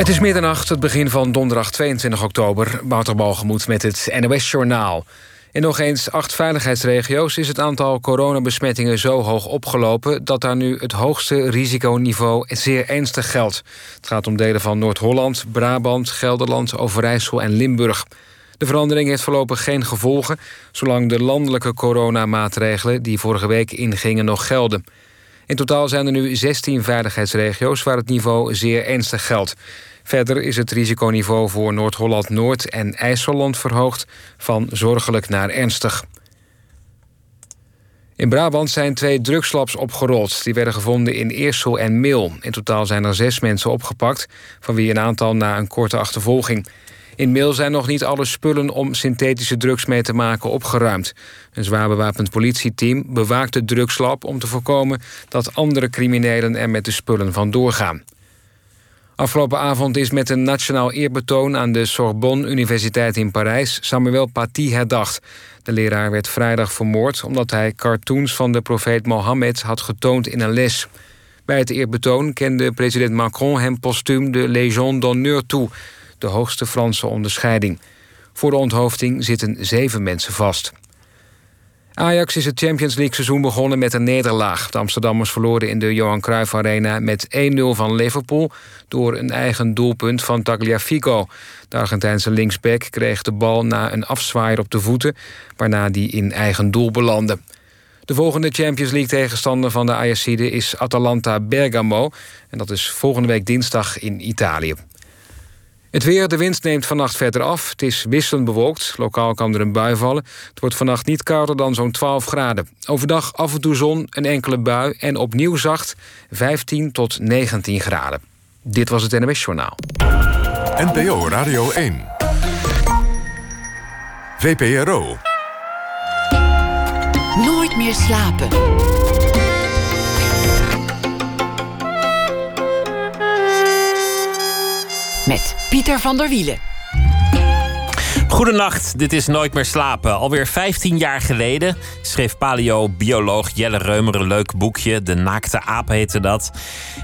Het is middernacht, het begin van donderdag 22 oktober. Wouter Balgemoed met het NOS-journaal. In nog eens acht veiligheidsregio's is het aantal coronabesmettingen zo hoog opgelopen... dat daar nu het hoogste risiconiveau zeer ernstig geldt. Het gaat om delen van Noord-Holland, Brabant, Gelderland, Overijssel en Limburg. De verandering heeft voorlopig geen gevolgen... zolang de landelijke coronamaatregelen die vorige week ingingen nog gelden. In totaal zijn er nu 16 veiligheidsregio's waar het niveau zeer ernstig geldt. Verder is het risiconiveau voor Noord-Holland-Noord en IJsseland verhoogd van zorgelijk naar ernstig. In Brabant zijn twee drugslabs opgerold. Die werden gevonden in Eersel en Mil. In totaal zijn er zes mensen opgepakt, van wie een aantal na een korte achtervolging. In Mil zijn nog niet alle spullen om synthetische drugs mee te maken opgeruimd. Een zwaar bewapend politieteam bewaakt de drugslab om te voorkomen dat andere criminelen er met de spullen vandoor gaan. Afgelopen avond is met een nationaal eerbetoon aan de Sorbonne Universiteit in Parijs Samuel Paty herdacht. De leraar werd vrijdag vermoord omdat hij cartoons van de profeet Mohammed had getoond in een les. Bij het eerbetoon kende president Macron hem postuum de Légion d'honneur toe, de hoogste Franse onderscheiding. Voor de onthoofding zitten zeven mensen vast. Ajax is het Champions League seizoen begonnen met een nederlaag. De Amsterdammers verloren in de Johan Cruijff Arena met 1-0 van Liverpool... door een eigen doelpunt van Tagliafico. De Argentijnse linksback kreeg de bal na een afzwaaier op de voeten... waarna die in eigen doel belandde. De volgende Champions League tegenstander van de Ajaxide is Atalanta Bergamo. En dat is volgende week dinsdag in Italië. Het weer, de wind neemt vannacht verder af. Het is wisselend bewolkt. Lokaal kan er een bui vallen. Het wordt vannacht niet kouder dan zo'n 12 graden. Overdag af en toe zon, een enkele bui en opnieuw zacht 15 tot 19 graden. Dit was het NMS Journaal. NPO Radio 1. VPRO. Nooit meer slapen. Met Pieter van der Wielen. Goedenacht, dit is Nooit meer slapen. Alweer 15 jaar geleden schreef paleo-bioloog Jelle Reumer een leuk boekje. De naakte aap heette dat.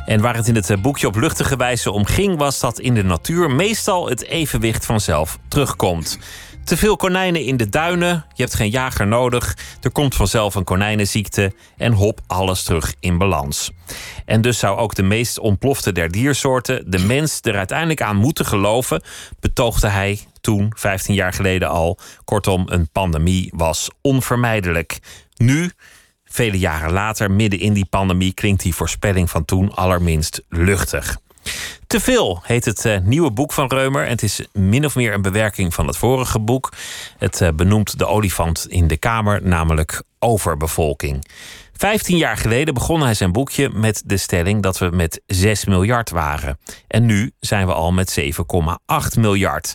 En waar het in het boekje op luchtige wijze om ging... was dat in de natuur meestal het evenwicht vanzelf terugkomt. Te veel konijnen in de duinen, je hebt geen jager nodig, er komt vanzelf een konijnenziekte en hop, alles terug in balans. En dus zou ook de meest ontplofte der diersoorten de mens er uiteindelijk aan moeten geloven, betoogde hij toen, 15 jaar geleden al. Kortom, een pandemie was onvermijdelijk. Nu, vele jaren later, midden in die pandemie, klinkt die voorspelling van toen allerminst luchtig. Te veel heet het uh, nieuwe boek van Reumer. En het is min of meer een bewerking van het vorige boek. Het uh, benoemt de olifant in de kamer, namelijk overbevolking. Vijftien jaar geleden begon hij zijn boekje met de stelling dat we met 6 miljard waren. En nu zijn we al met 7,8 miljard.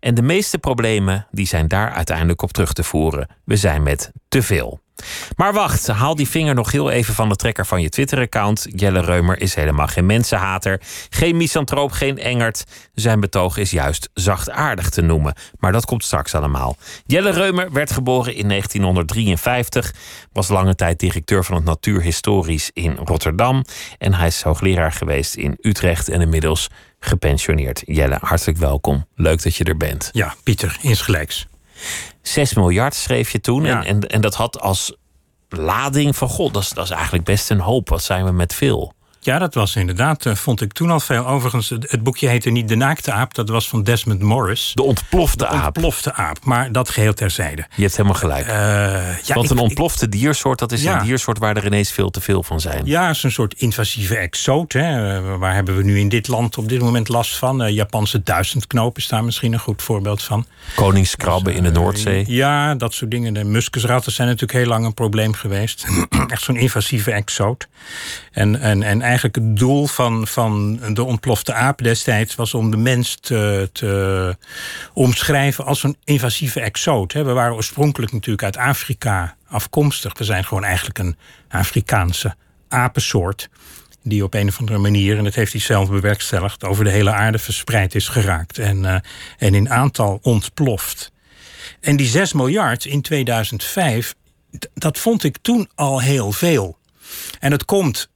En de meeste problemen die zijn daar uiteindelijk op terug te voeren. We zijn met te veel. Maar wacht, haal die vinger nog heel even van de trekker van je Twitter-account. Jelle Reumer is helemaal geen mensenhater, geen misantroop, geen engert. Zijn betoog is juist zachtaardig te noemen. Maar dat komt straks allemaal. Jelle Reumer werd geboren in 1953, was lange tijd directeur van het Natuurhistorisch in Rotterdam. En hij is hoogleraar geweest in Utrecht en inmiddels gepensioneerd. Jelle, hartelijk welkom. Leuk dat je er bent. Ja, Pieter, insgelijks. 6 miljard schreef je toen. En, en, en dat had als lading van god, dat is, dat is eigenlijk best een hoop. Wat zijn we met veel? Ja, dat was inderdaad, uh, vond ik toen al veel. Overigens, het boekje heette niet De Naakte Aap, dat was van Desmond Morris. De ontplofte aap. De ontplofte aap, maar dat geheel terzijde. Je hebt helemaal gelijk. Uh, ja, Want een ontplofte diersoort, dat is een diersoort waar er ineens veel te veel van zijn. Ja, het is een soort invasieve exoot. Hè. Uh, waar hebben we nu in dit land op dit moment last van? Japanse duizendknoop is daar misschien een goed voorbeeld van. Koningskrabben dus, in de Noordzee. Ja, dat soort dingen. De muskusratten zijn natuurlijk heel lang een probleem geweest. Echt zo'n invasieve exoot. En, en, en eigenlijk het doel van, van de ontplofte aap destijds was om de mens te, te omschrijven als een invasieve exoot. We waren oorspronkelijk natuurlijk uit Afrika afkomstig. We zijn gewoon eigenlijk een Afrikaanse apensoort. Die op een of andere manier, en dat heeft hij zelf bewerkstelligd, over de hele aarde verspreid is geraakt. En, uh, en in aantal ontploft. En die 6 miljard in 2005, dat vond ik toen al heel veel. En het komt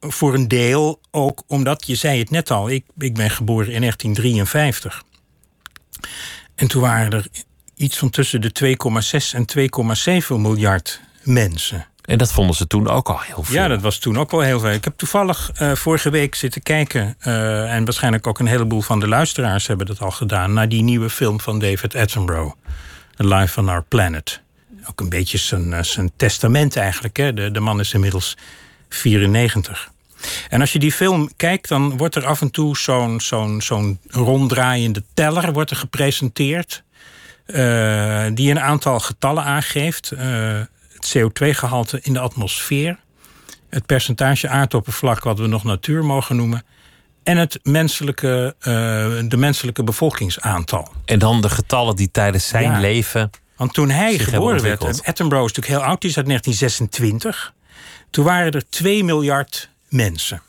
voor een deel ook omdat, je zei het net al, ik, ik ben geboren in 1953. En toen waren er iets van tussen de 2,6 en 2,7 miljard mensen. En dat vonden ze toen ook al heel veel. Ja, dat was toen ook wel heel veel. Ik heb toevallig uh, vorige week zitten kijken... Uh, en waarschijnlijk ook een heleboel van de luisteraars hebben dat al gedaan... naar die nieuwe film van David Attenborough. A Life on Our Planet. Ook een beetje zijn, uh, zijn testament eigenlijk. Hè? De, de man is inmiddels 94. En als je die film kijkt, dan wordt er af en toe zo'n zo'n zo'n ronddraaiende teller wordt er gepresenteerd. die een aantal getallen aangeeft het CO2-gehalte in de atmosfeer, het percentage aardoppervlak wat we nog natuur mogen noemen, en het menselijke, uh, de menselijke bevolkingsaantal. En dan de getallen die tijdens zijn Ja. leven. Want toen hij geboren werd. Attenborough is natuurlijk heel oud, die is uit 1926. Toen waren er 2 miljard mensen.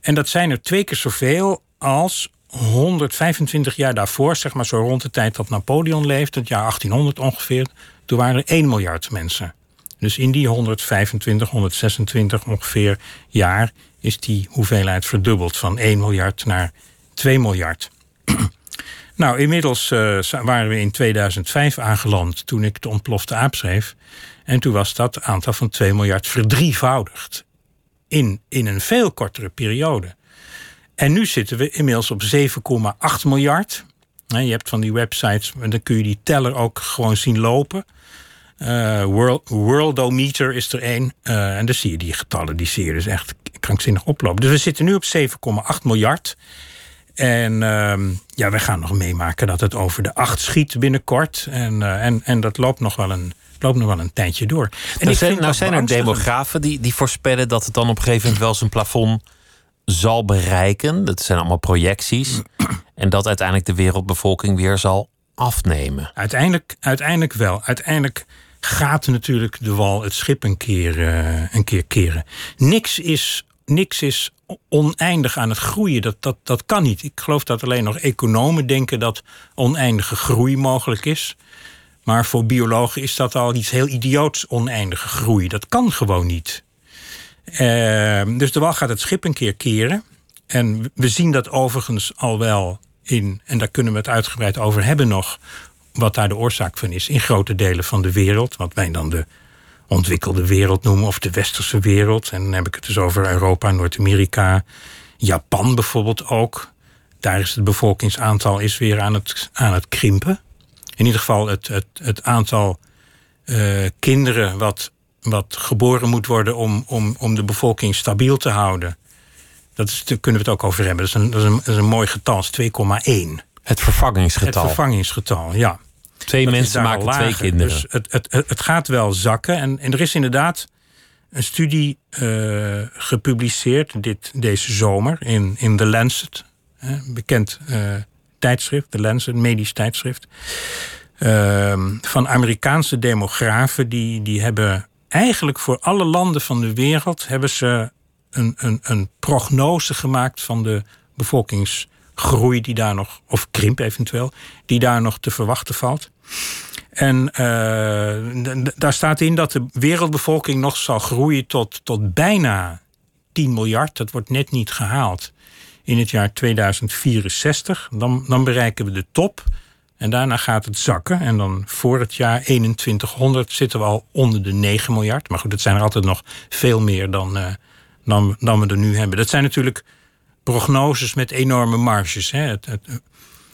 En dat zijn er twee keer zoveel als 125 jaar daarvoor, zeg maar zo rond de tijd dat Napoleon leefde, het jaar 1800 ongeveer. Toen waren er 1 miljard mensen. Dus in die 125, 126 ongeveer jaar is die hoeveelheid verdubbeld van 1 miljard naar 2 miljard. Nou, inmiddels eh, waren we in 2005 aangeland toen ik de ontplofte aap schreef. En toen was dat aantal van 2 miljard verdrievoudigd. In, in een veel kortere periode. En nu zitten we inmiddels op 7,8 miljard. Je hebt van die websites, en dan kun je die teller ook gewoon zien lopen. Eh, World, Worldometer is er één. Eh, en dan zie je die getallen, die zie je dus echt krankzinnig oplopen. Dus we zitten nu op 7,8 miljard. En ehm, ja, we gaan nog meemaken dat het over de 8 schiet binnenkort. En, eh, en, en dat loopt nog wel een, loopt nog wel een tijdje door. En Nou zijn, nou zijn er demografen die, die voorspellen dat het dan op een gegeven moment wel zijn plafond zal bereiken. Dat zijn allemaal projecties. En dat uiteindelijk de wereldbevolking weer zal afnemen. Uiteindelijk, uiteindelijk wel. Uiteindelijk gaat natuurlijk de wal het schip een keer, eh, een keer keren. Niks is, niks is oneindig aan het groeien. Dat, dat, dat kan niet. Ik geloof dat alleen nog economen denken dat oneindige groei mogelijk is. Maar voor biologen is dat al iets heel idioots, oneindige groei. Dat kan gewoon niet. Eh, dus de wal gaat het schip een keer keren. En we zien dat overigens al wel in, en daar kunnen we het uitgebreid over hebben nog, wat daar de oorzaak van is in grote delen van de wereld. Wat wij dan de ontwikkelde wereld noemen, of de westerse wereld. En dan heb ik het dus over Europa, Noord-Amerika, Japan bijvoorbeeld ook. Daar is het bevolkingsaantal is weer aan het, aan het krimpen. In ieder geval het, het, het aantal eh, kinderen wat, wat geboren moet worden om, om, om de bevolking stabiel te houden. Dat is, daar kunnen we het ook over hebben. Dat is een, dat is een, dat is een mooi getal, is 2,1. Het Het vervangingsgetal. vervangingsgetal, ja. Twee Dat mensen maken twee kinderen. Dus het, het, het, gaat wel zakken. En, en er is inderdaad een studie eh, gepubliceerd dit, deze zomer in, in The Lancet. hè, bekend eh, tijdschrift, The Lancet, een medisch tijdschrift. Ehm, van Amerikaanse demografen. Die, die hebben eigenlijk voor alle landen van de wereld... hebben ze een, een, een prognose gemaakt van de bevolkingsgroei die daar nog... of krimp eventueel, die daar nog te verwachten valt. En eh, daar staat in dat de wereldbevolking nog zal groeien tot, tot bijna 10 miljard. Dat wordt net niet gehaald in het jaar 2064. Dan, dan bereiken we de top. En daarna gaat het zakken. En dan voor het jaar 2100 zitten we al onder de 9 miljard. Maar goed, het zijn er altijd nog veel meer dan, eh, dan, dan we er nu hebben. Dat zijn natuurlijk prognoses met enorme marges. Hè. Het, het,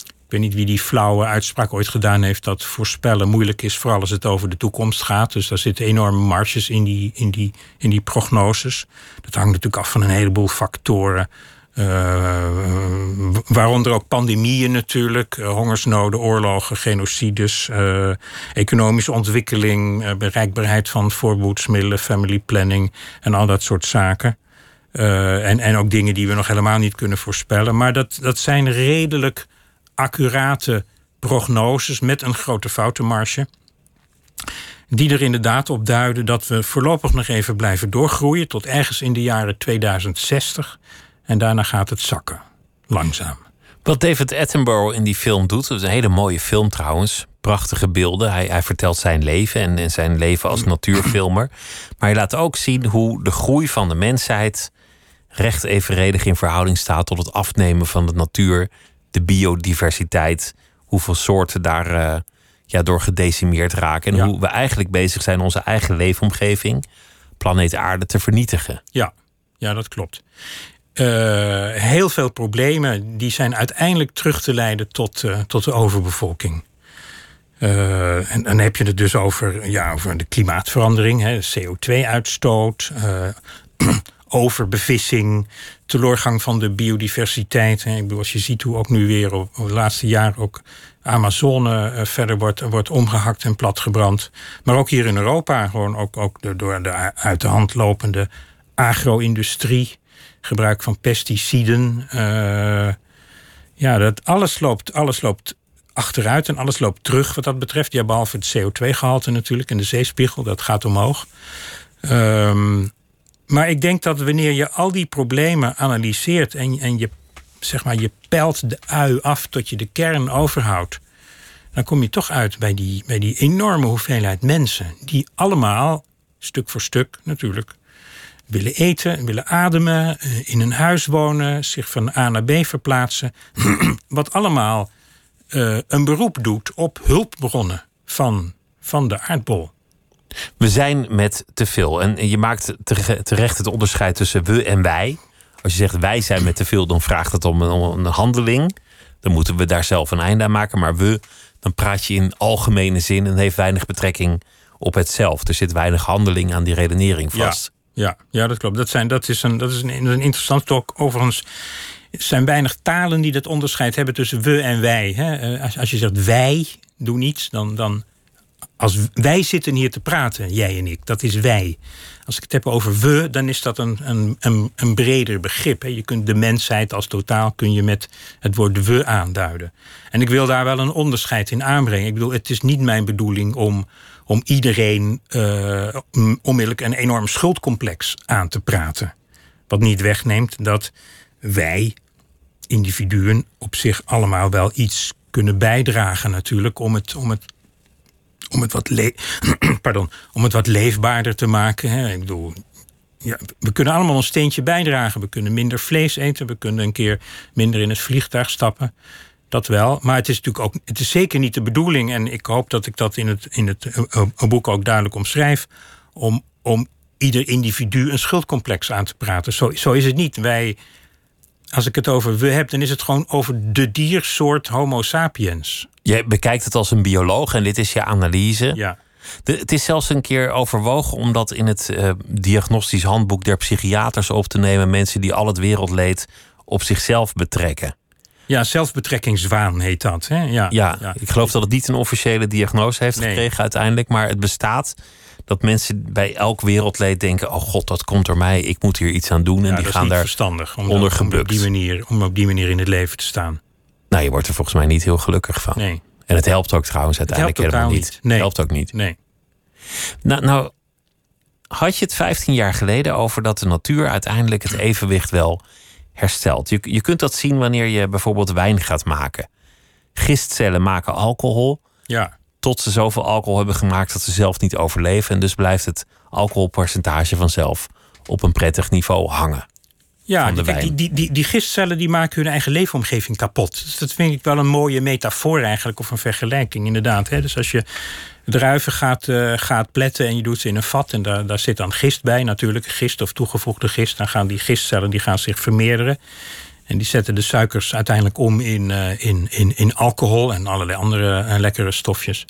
ik weet niet wie die flauwe uitspraak ooit gedaan heeft dat voorspellen moeilijk is, vooral als het over de toekomst gaat. Dus daar zitten enorme marges in die, in die, in die prognoses. Dat hangt natuurlijk af van een heleboel factoren. Eh, waaronder ook pandemieën natuurlijk, eh, hongersnoden, oorlogen, genocides, eh, economische ontwikkeling, bereikbaarheid van voorboedsmiddelen, family planning en al dat soort zaken. En, en ook dingen die we nog helemaal niet kunnen voorspellen. Maar dat, dat zijn redelijk accurate prognoses met een grote foutenmarge. Die er inderdaad op duiden dat we voorlopig nog even blijven doorgroeien tot ergens in de jaren 2060. En daarna gaat het zakken. Langzaam. Wat David Attenborough in die film doet, dat is een hele mooie film trouwens. prachtige beelden. Hij, hij vertelt zijn leven en, en zijn leven als natuurfilmer. Maar hij laat ook zien hoe de groei van de mensheid recht evenredig in verhouding staat tot het afnemen van de natuur, de biodiversiteit, hoeveel soorten daar uh, ja, door gedecimeerd raken. En hoe we eigenlijk bezig zijn onze eigen leefomgeving, planeet Aarde, te vernietigen. Ja, ja dat klopt. Uh, heel veel problemen die zijn uiteindelijk terug te leiden tot, uh, tot de overbevolking. Uh, en dan heb je het dus over, ja, over de klimaatverandering, CO2-uitstoot, overbevissing, teleurgang van de biodiversiteit. Ik bedoel, als je ziet hoe ook nu weer op, de laatste jaren ook Amazone verder wordt, wordt omgehakt en platgebrand. Maar ook hier in Europa, gewoon ook, ook door de uit de hand lopende agro-industrie gebruik van pesticiden. Uh, ja, dat alles loopt, alles loopt achteruit en alles loopt terug wat dat betreft. Ja, behalve het CO2-gehalte natuurlijk en de zeespiegel, dat gaat omhoog. Um, maar ik denk dat wanneer je al die problemen analyseert en, en je, zeg maar, je peilt de ui af tot je de kern overhoudt, dan kom je toch uit bij die, bij die enorme hoeveelheid mensen die allemaal, stuk voor stuk natuurlijk, willen eten, willen ademen, eh, in een huis wonen, zich van A naar B verplaatsen. Wat allemaal uh, een beroep doet op hulpbronnen van, van de aardbol. We zijn met te veel. En je maakt terecht het onderscheid tussen we en wij. Als je zegt wij zijn met te veel, dan vraagt het om een, om een handeling. Dan moeten we daar zelf een einde aan maken. Maar we, dan praat je in algemene zin en heeft weinig betrekking op het zelf. Er zit weinig handeling aan die redenering vast. Ja, ja, dat klopt. Dat, zijn, dat is, een, dat is een, interessant ook. Overigens, er zijn weinig talen die dat onderscheid hebben tussen we en wij. Hè? Eh, als, als je zegt wij doen iets, dan, dan. Als wij zitten hier te praten, jij en ik, dat is wij. Als ik het heb over we, dan is dat een, een, een, breder begrip. Je kunt de mensheid als totaal kun je met het woord we aanduiden. En ik wil daar wel een onderscheid in aanbrengen. Ik bedoel, het is niet mijn bedoeling om om iedereen uh, onmiddellijk een enorm schuldcomplex aan te praten. Wat niet wegneemt dat wij, individuen, op zich allemaal wel iets kunnen bijdragen, natuurlijk, om het, om het, om het, wat, Pardon, om het wat leefbaarder te maken. Hè. Ik bedoel, ja, we kunnen allemaal een steentje bijdragen. We kunnen minder vlees eten, we kunnen een keer minder in het vliegtuig stappen. Dat wel. Maar het is natuurlijk ook. Het is zeker niet de bedoeling. En ik hoop dat ik dat in het, in het eh, eh, boek ook duidelijk omschrijf. Om, om ieder individu een schuldcomplex aan te praten. Zo, zo is het niet. Wij. Als ik het over we heb, dan is het gewoon over de diersoort Homo sapiens. Je bekijkt het als een bioloog en dit is je analyse. Ja. De, het is zelfs een keer overwogen om dat in het uh, diagnostisch handboek der psychiaters op te nemen. Mensen die al het wereldleed op zichzelf betrekken. Ja, zelfbetrekkingszwaan heet dat. Hè? Ja, ja, ik geloof dat het niet een officiële diagnose heeft gekregen uiteindelijk. Maar het bestaat dat mensen bij elk wereldleed denken: oh god, dat komt door mij, ik moet hier iets aan doen. En die gaan daar verstandig om, onder om, op die manier, om op die manier in het leven te staan. Nou, je wordt er volgens mij niet heel gelukkig van. Nee. En het helpt ook trouwens uiteindelijk helemaal niet. niet. Nee. Het helpt ook niet. Nee. Nou, nou, had je het 15 jaar geleden over dat de natuur uiteindelijk het evenwicht wel herstelt. Je, je kunt dat zien wanneer je bijvoorbeeld wijn gaat maken. Gistcellen maken alcohol. Ja. Tot ze zoveel alcohol hebben gemaakt dat ze zelf niet overleven. En dus blijft het alcoholpercentage vanzelf op een prettig niveau hangen. Ja, die, die, die, die, gistcellen die maken hun eigen leefomgeving kapot. Dus dat vind ik wel een mooie metafoor eigenlijk, of een vergelijking inderdaad. Hè? Dus als je druiven gaat, uh, gaat pletten en je doet ze in een vat... en daar, daar zit dan gist bij natuurlijk, gist of toegevoegde gist... dan gaan die gistcellen die gaan zich vermeerderen... En die zetten de suikers uiteindelijk om in, uh, in, in, in alcohol en allerlei andere uh, lekkere stofjes.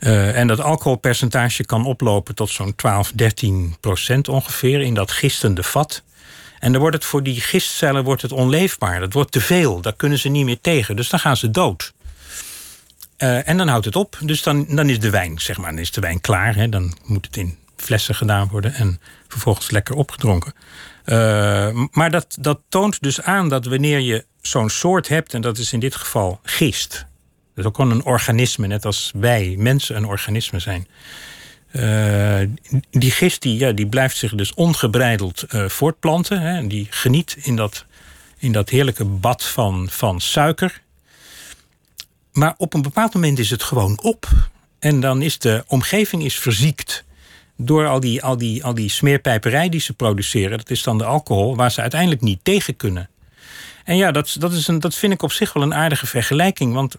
Uh, en dat alcoholpercentage kan oplopen tot zo'n 12, 13 procent ongeveer in dat gistende vat. En dan wordt het voor die gistcellen wordt het onleefbaar. Dat wordt te veel. Daar kunnen ze niet meer tegen. Dus dan gaan ze dood. Uh, en dan houdt het op. Dus dan, dan is de wijn, zeg maar, dan is de wijn klaar. Hè. Dan moet het in flessen gedaan worden en vervolgens lekker opgedronken. Uh, maar dat, dat toont dus aan dat wanneer je zo'n soort hebt, en dat is in dit geval gist. Dat is ook een organisme, net als wij mensen een organisme zijn. Uh, die gist die, ja, die blijft zich dus ongebreideld uh, voortplanten. Hè, die geniet in dat, in dat heerlijke bad van, van suiker. maar op een bepaald moment is het gewoon op. En dan is de omgeving is verziekt door al die, al, die, al die smeerpijperij die ze produceren. Dat is dan de alcohol, waar ze uiteindelijk niet tegen kunnen. En ja, dat, dat, is een, dat vind ik op zich wel een aardige vergelijking. Want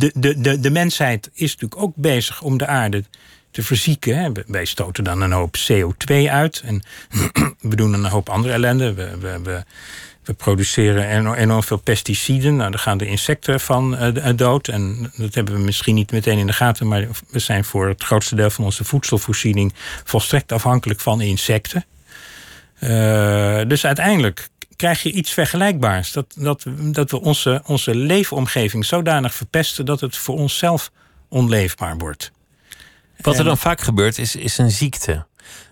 de, de, de, de mensheid is natuurlijk ook bezig om de aarde te verzieken. Wij stoten dan een hoop CO2 uit. En we doen een hoop andere ellende. We, we, we, produceren enorm veel pesticiden. Nou, daar gaan de insecten van uh, dood. En dat hebben we misschien niet meteen in de gaten. Maar we zijn voor het grootste deel van onze voedselvoorziening volstrekt afhankelijk van insecten. Uh, dus uiteindelijk krijg je iets vergelijkbaars. Dat, dat, dat we onze, onze leefomgeving zodanig verpesten dat het voor onszelf onleefbaar wordt. Wat er dan vaak gebeurt, is, is een ziekte.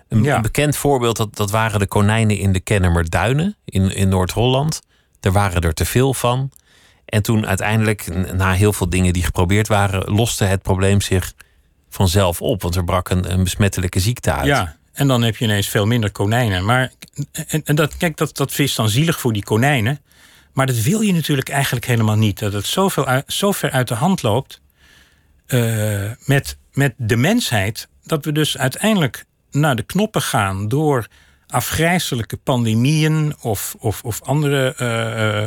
Een, bekend voorbeeld, dat, dat waren de konijnen in de Kennemer Duinen in, in Noord-Holland. Er waren er te veel van. En toen uiteindelijk, na heel veel dingen die geprobeerd waren, loste het probleem zich vanzelf op. Want er brak een, een besmettelijke ziekte uit. Ja, en dan heb je ineens veel minder konijnen. Maar en, en dat, kijk, dat, dat is dan zielig voor die konijnen. Maar dat wil je natuurlijk eigenlijk helemaal niet. Dat het zoveel, zo ver uit de hand loopt uh, met, met de mensheid. Dat we dus uiteindelijk naar de knoppen gaan door afgrijzelijke pandemieën of, of, of andere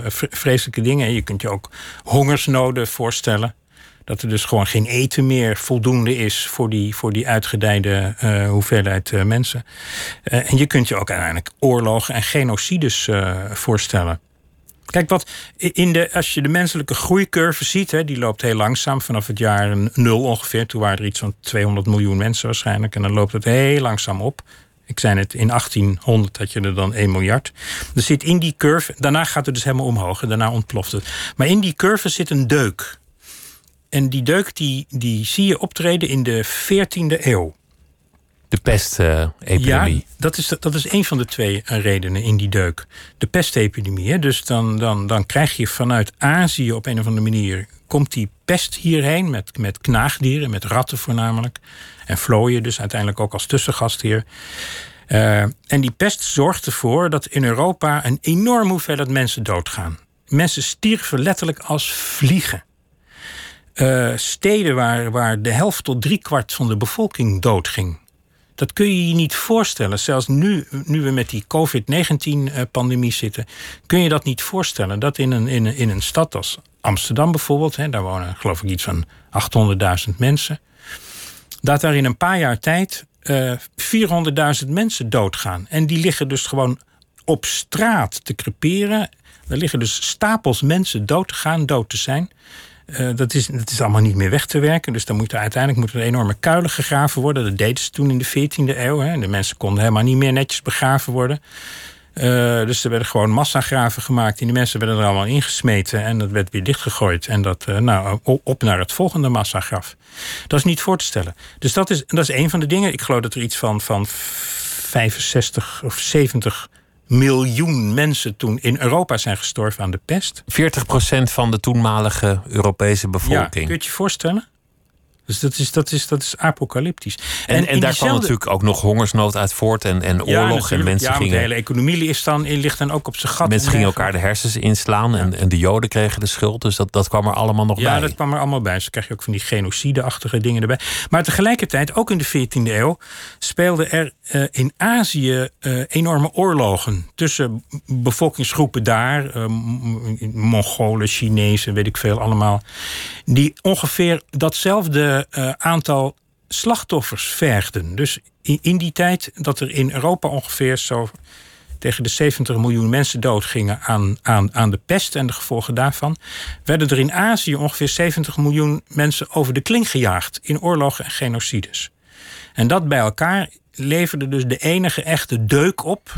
uh, vreselijke dingen. Je kunt je ook hongersnoden voorstellen. Dat er dus gewoon geen eten meer voldoende is voor die, voor die uitgedijde uh, hoeveelheid mensen. En je kunt je ook uiteindelijk oorlogen en genocides voorstellen. Kijk, wat in de, als je de menselijke groeicurve ziet, hè, die loopt heel langzaam vanaf het jaar nul ongeveer. Toen waren er iets van 200 miljoen mensen waarschijnlijk. En dan loopt het heel langzaam op. Ik zei het, in 1800 had je er dan 1 miljard. Er zit in die curve, daarna gaat het dus helemaal omhoog. daarna ontploft het. Maar in die curve zit een deuk. En die deuk die, die zie je optreden in de 14e eeuw. De pestepidemie. ja, dat is, dat is een van de twee redenen in die deuk. De pestepidemie. Dus dan, dan, dan krijg je vanuit Azië op een of andere manier... komt die pest hierheen met, met knaagdieren, met ratten voornamelijk. En vlooien dus uiteindelijk ook als tussengastheer. Uh, en die pest zorgt ervoor dat in Europa een enorme hoeveelheid mensen doodgaan. Mensen stierven letterlijk als vliegen. Uh, steden waar, waar de helft tot driekwart van de bevolking doodging. Dat kun je je niet voorstellen. Zelfs nu, nu we met die COVID-19-pandemie zitten, kun je dat niet voorstellen. Dat in een, in een, in een stad als Amsterdam bijvoorbeeld, hè, daar wonen geloof ik iets van 800.000 mensen, dat daar in een paar jaar tijd uh, eh, 400.000 mensen doodgaan. En die liggen dus gewoon op straat te creperen. Er liggen dus stapels mensen dood te gaan, dood te zijn. Uh, dat, is, dat is allemaal niet meer weg te werken. Dus dan moet er uiteindelijk moeten er enorme kuilen gegraven worden. Dat deden ze toen in de 14e eeuw. Hè. De mensen konden helemaal niet meer netjes begraven worden. Uh, dus er werden gewoon massagraven gemaakt. En die mensen werden er allemaal ingesmeten. En dat werd weer dichtgegooid. En dat, uh, nou, op naar het volgende massagraf. Dat is niet voor te stellen. Dus dat is, dat is een van de dingen. Ik geloof dat er iets van, van 65 of 70 miljoen mensen toen in Europa zijn gestorven aan de pest. 40% van de toenmalige Europese bevolking. Ja, kun je het je voorstellen? Dus dat is, dat is, dat is apocalyptisch. En, en, en daar kwam natuurlijk ook nog hongersnood uit voort en, en oorlog. en mensen ja, gingen, de hele economie is dan, ligt dan ook op zijn gat. Mensen gingen elkaar de hersens inslaan en, en de Joden kregen de schuld. Dus dat, dat kwam er allemaal nog bij. Ja, dat kwam er allemaal bij. Dus dan krijg je ook van die genocide-achtige dingen erbij. Maar tegelijkertijd, ook in de 14e eeuw, speelden er uh, in Azië uh, enorme oorlogen tussen bevolkingsgroepen daar, uh, Mongolen, Chinezen, weet ik veel allemaal, die ongeveer datzelfde uh, aantal slachtoffers vergden. Dus in, in, die tijd dat er in Europa ongeveer zo tegen de 70 miljoen mensen doodgingen aan, aan, aan de pest en de gevolgen daarvan, werden er in Azië ongeveer 70 miljoen mensen over de kling gejaagd in oorlogen en genocides. En dat bij elkaar leverde dus de enige echte deuk op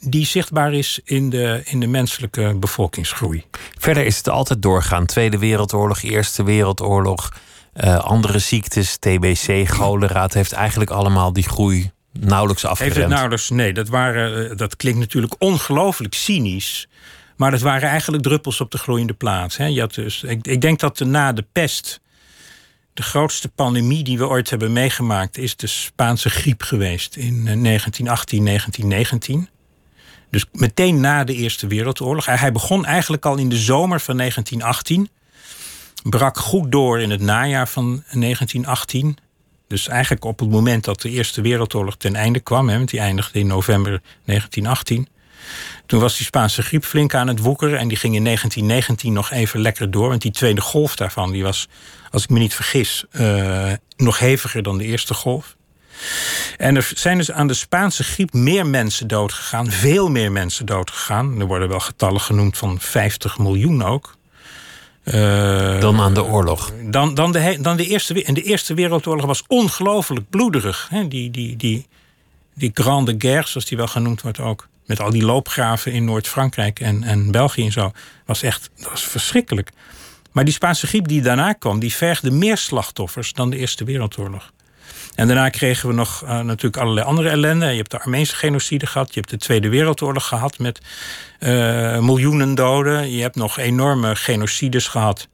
die zichtbaar is in de, in de menselijke bevolkingsgroei. Verder is het altijd doorgaan. Tweede Wereldoorlog, Eerste Wereldoorlog, uh, andere ziektes, TBC, cholera. Het heeft eigenlijk allemaal die groei nauwelijks afgeremd. Heeft het nauwelijks, nee, dat, waren, eh, dat klinkt natuurlijk ongelooflijk cynisch. Maar dat waren eigenlijk druppels op de gloeiende plaats. Hè. Je had dus, ik, ik denk dat na de pest de grootste pandemie die we ooit hebben meegemaakt is de Spaanse griep geweest in 1918, eh, 1919. Dus meteen na de Eerste Wereldoorlog. Hij begon eigenlijk al in de zomer van 1918 brak goed door in het najaar van 1918. Dus eigenlijk op het moment dat de Eerste Wereldoorlog ten einde kwam, hè, want die eindigde in november 1918. Toen was die Spaanse griep flink aan het woekeren. En die ging in 1919 nog even lekker door. Want die tweede golf daarvan, die was, als ik me niet vergis, uh, nog heviger dan de eerste golf. En er zijn dus aan de Spaanse griep meer mensen doodgegaan. Veel meer mensen doodgegaan. Er worden wel getallen genoemd van 50 miljoen ook. Uh, dan aan de oorlog. Dan, dan, de, dan de, eerste, en de Eerste Wereldoorlog was ongelooflijk bloederig. Hè? Die, die, die, die Grande Guerre, zoals die wel genoemd wordt ook. Met al die loopgraven in Noord-Frankrijk en, en België en zo. Was echt dat was verschrikkelijk. Maar die Spaanse griep die daarna kwam, die vergde meer slachtoffers dan de Eerste Wereldoorlog. En daarna kregen we nog uh, natuurlijk allerlei andere ellende. Je hebt de Armeense genocide gehad. Je hebt de Tweede Wereldoorlog gehad met uh, miljoenen doden. Je hebt nog enorme genocides gehad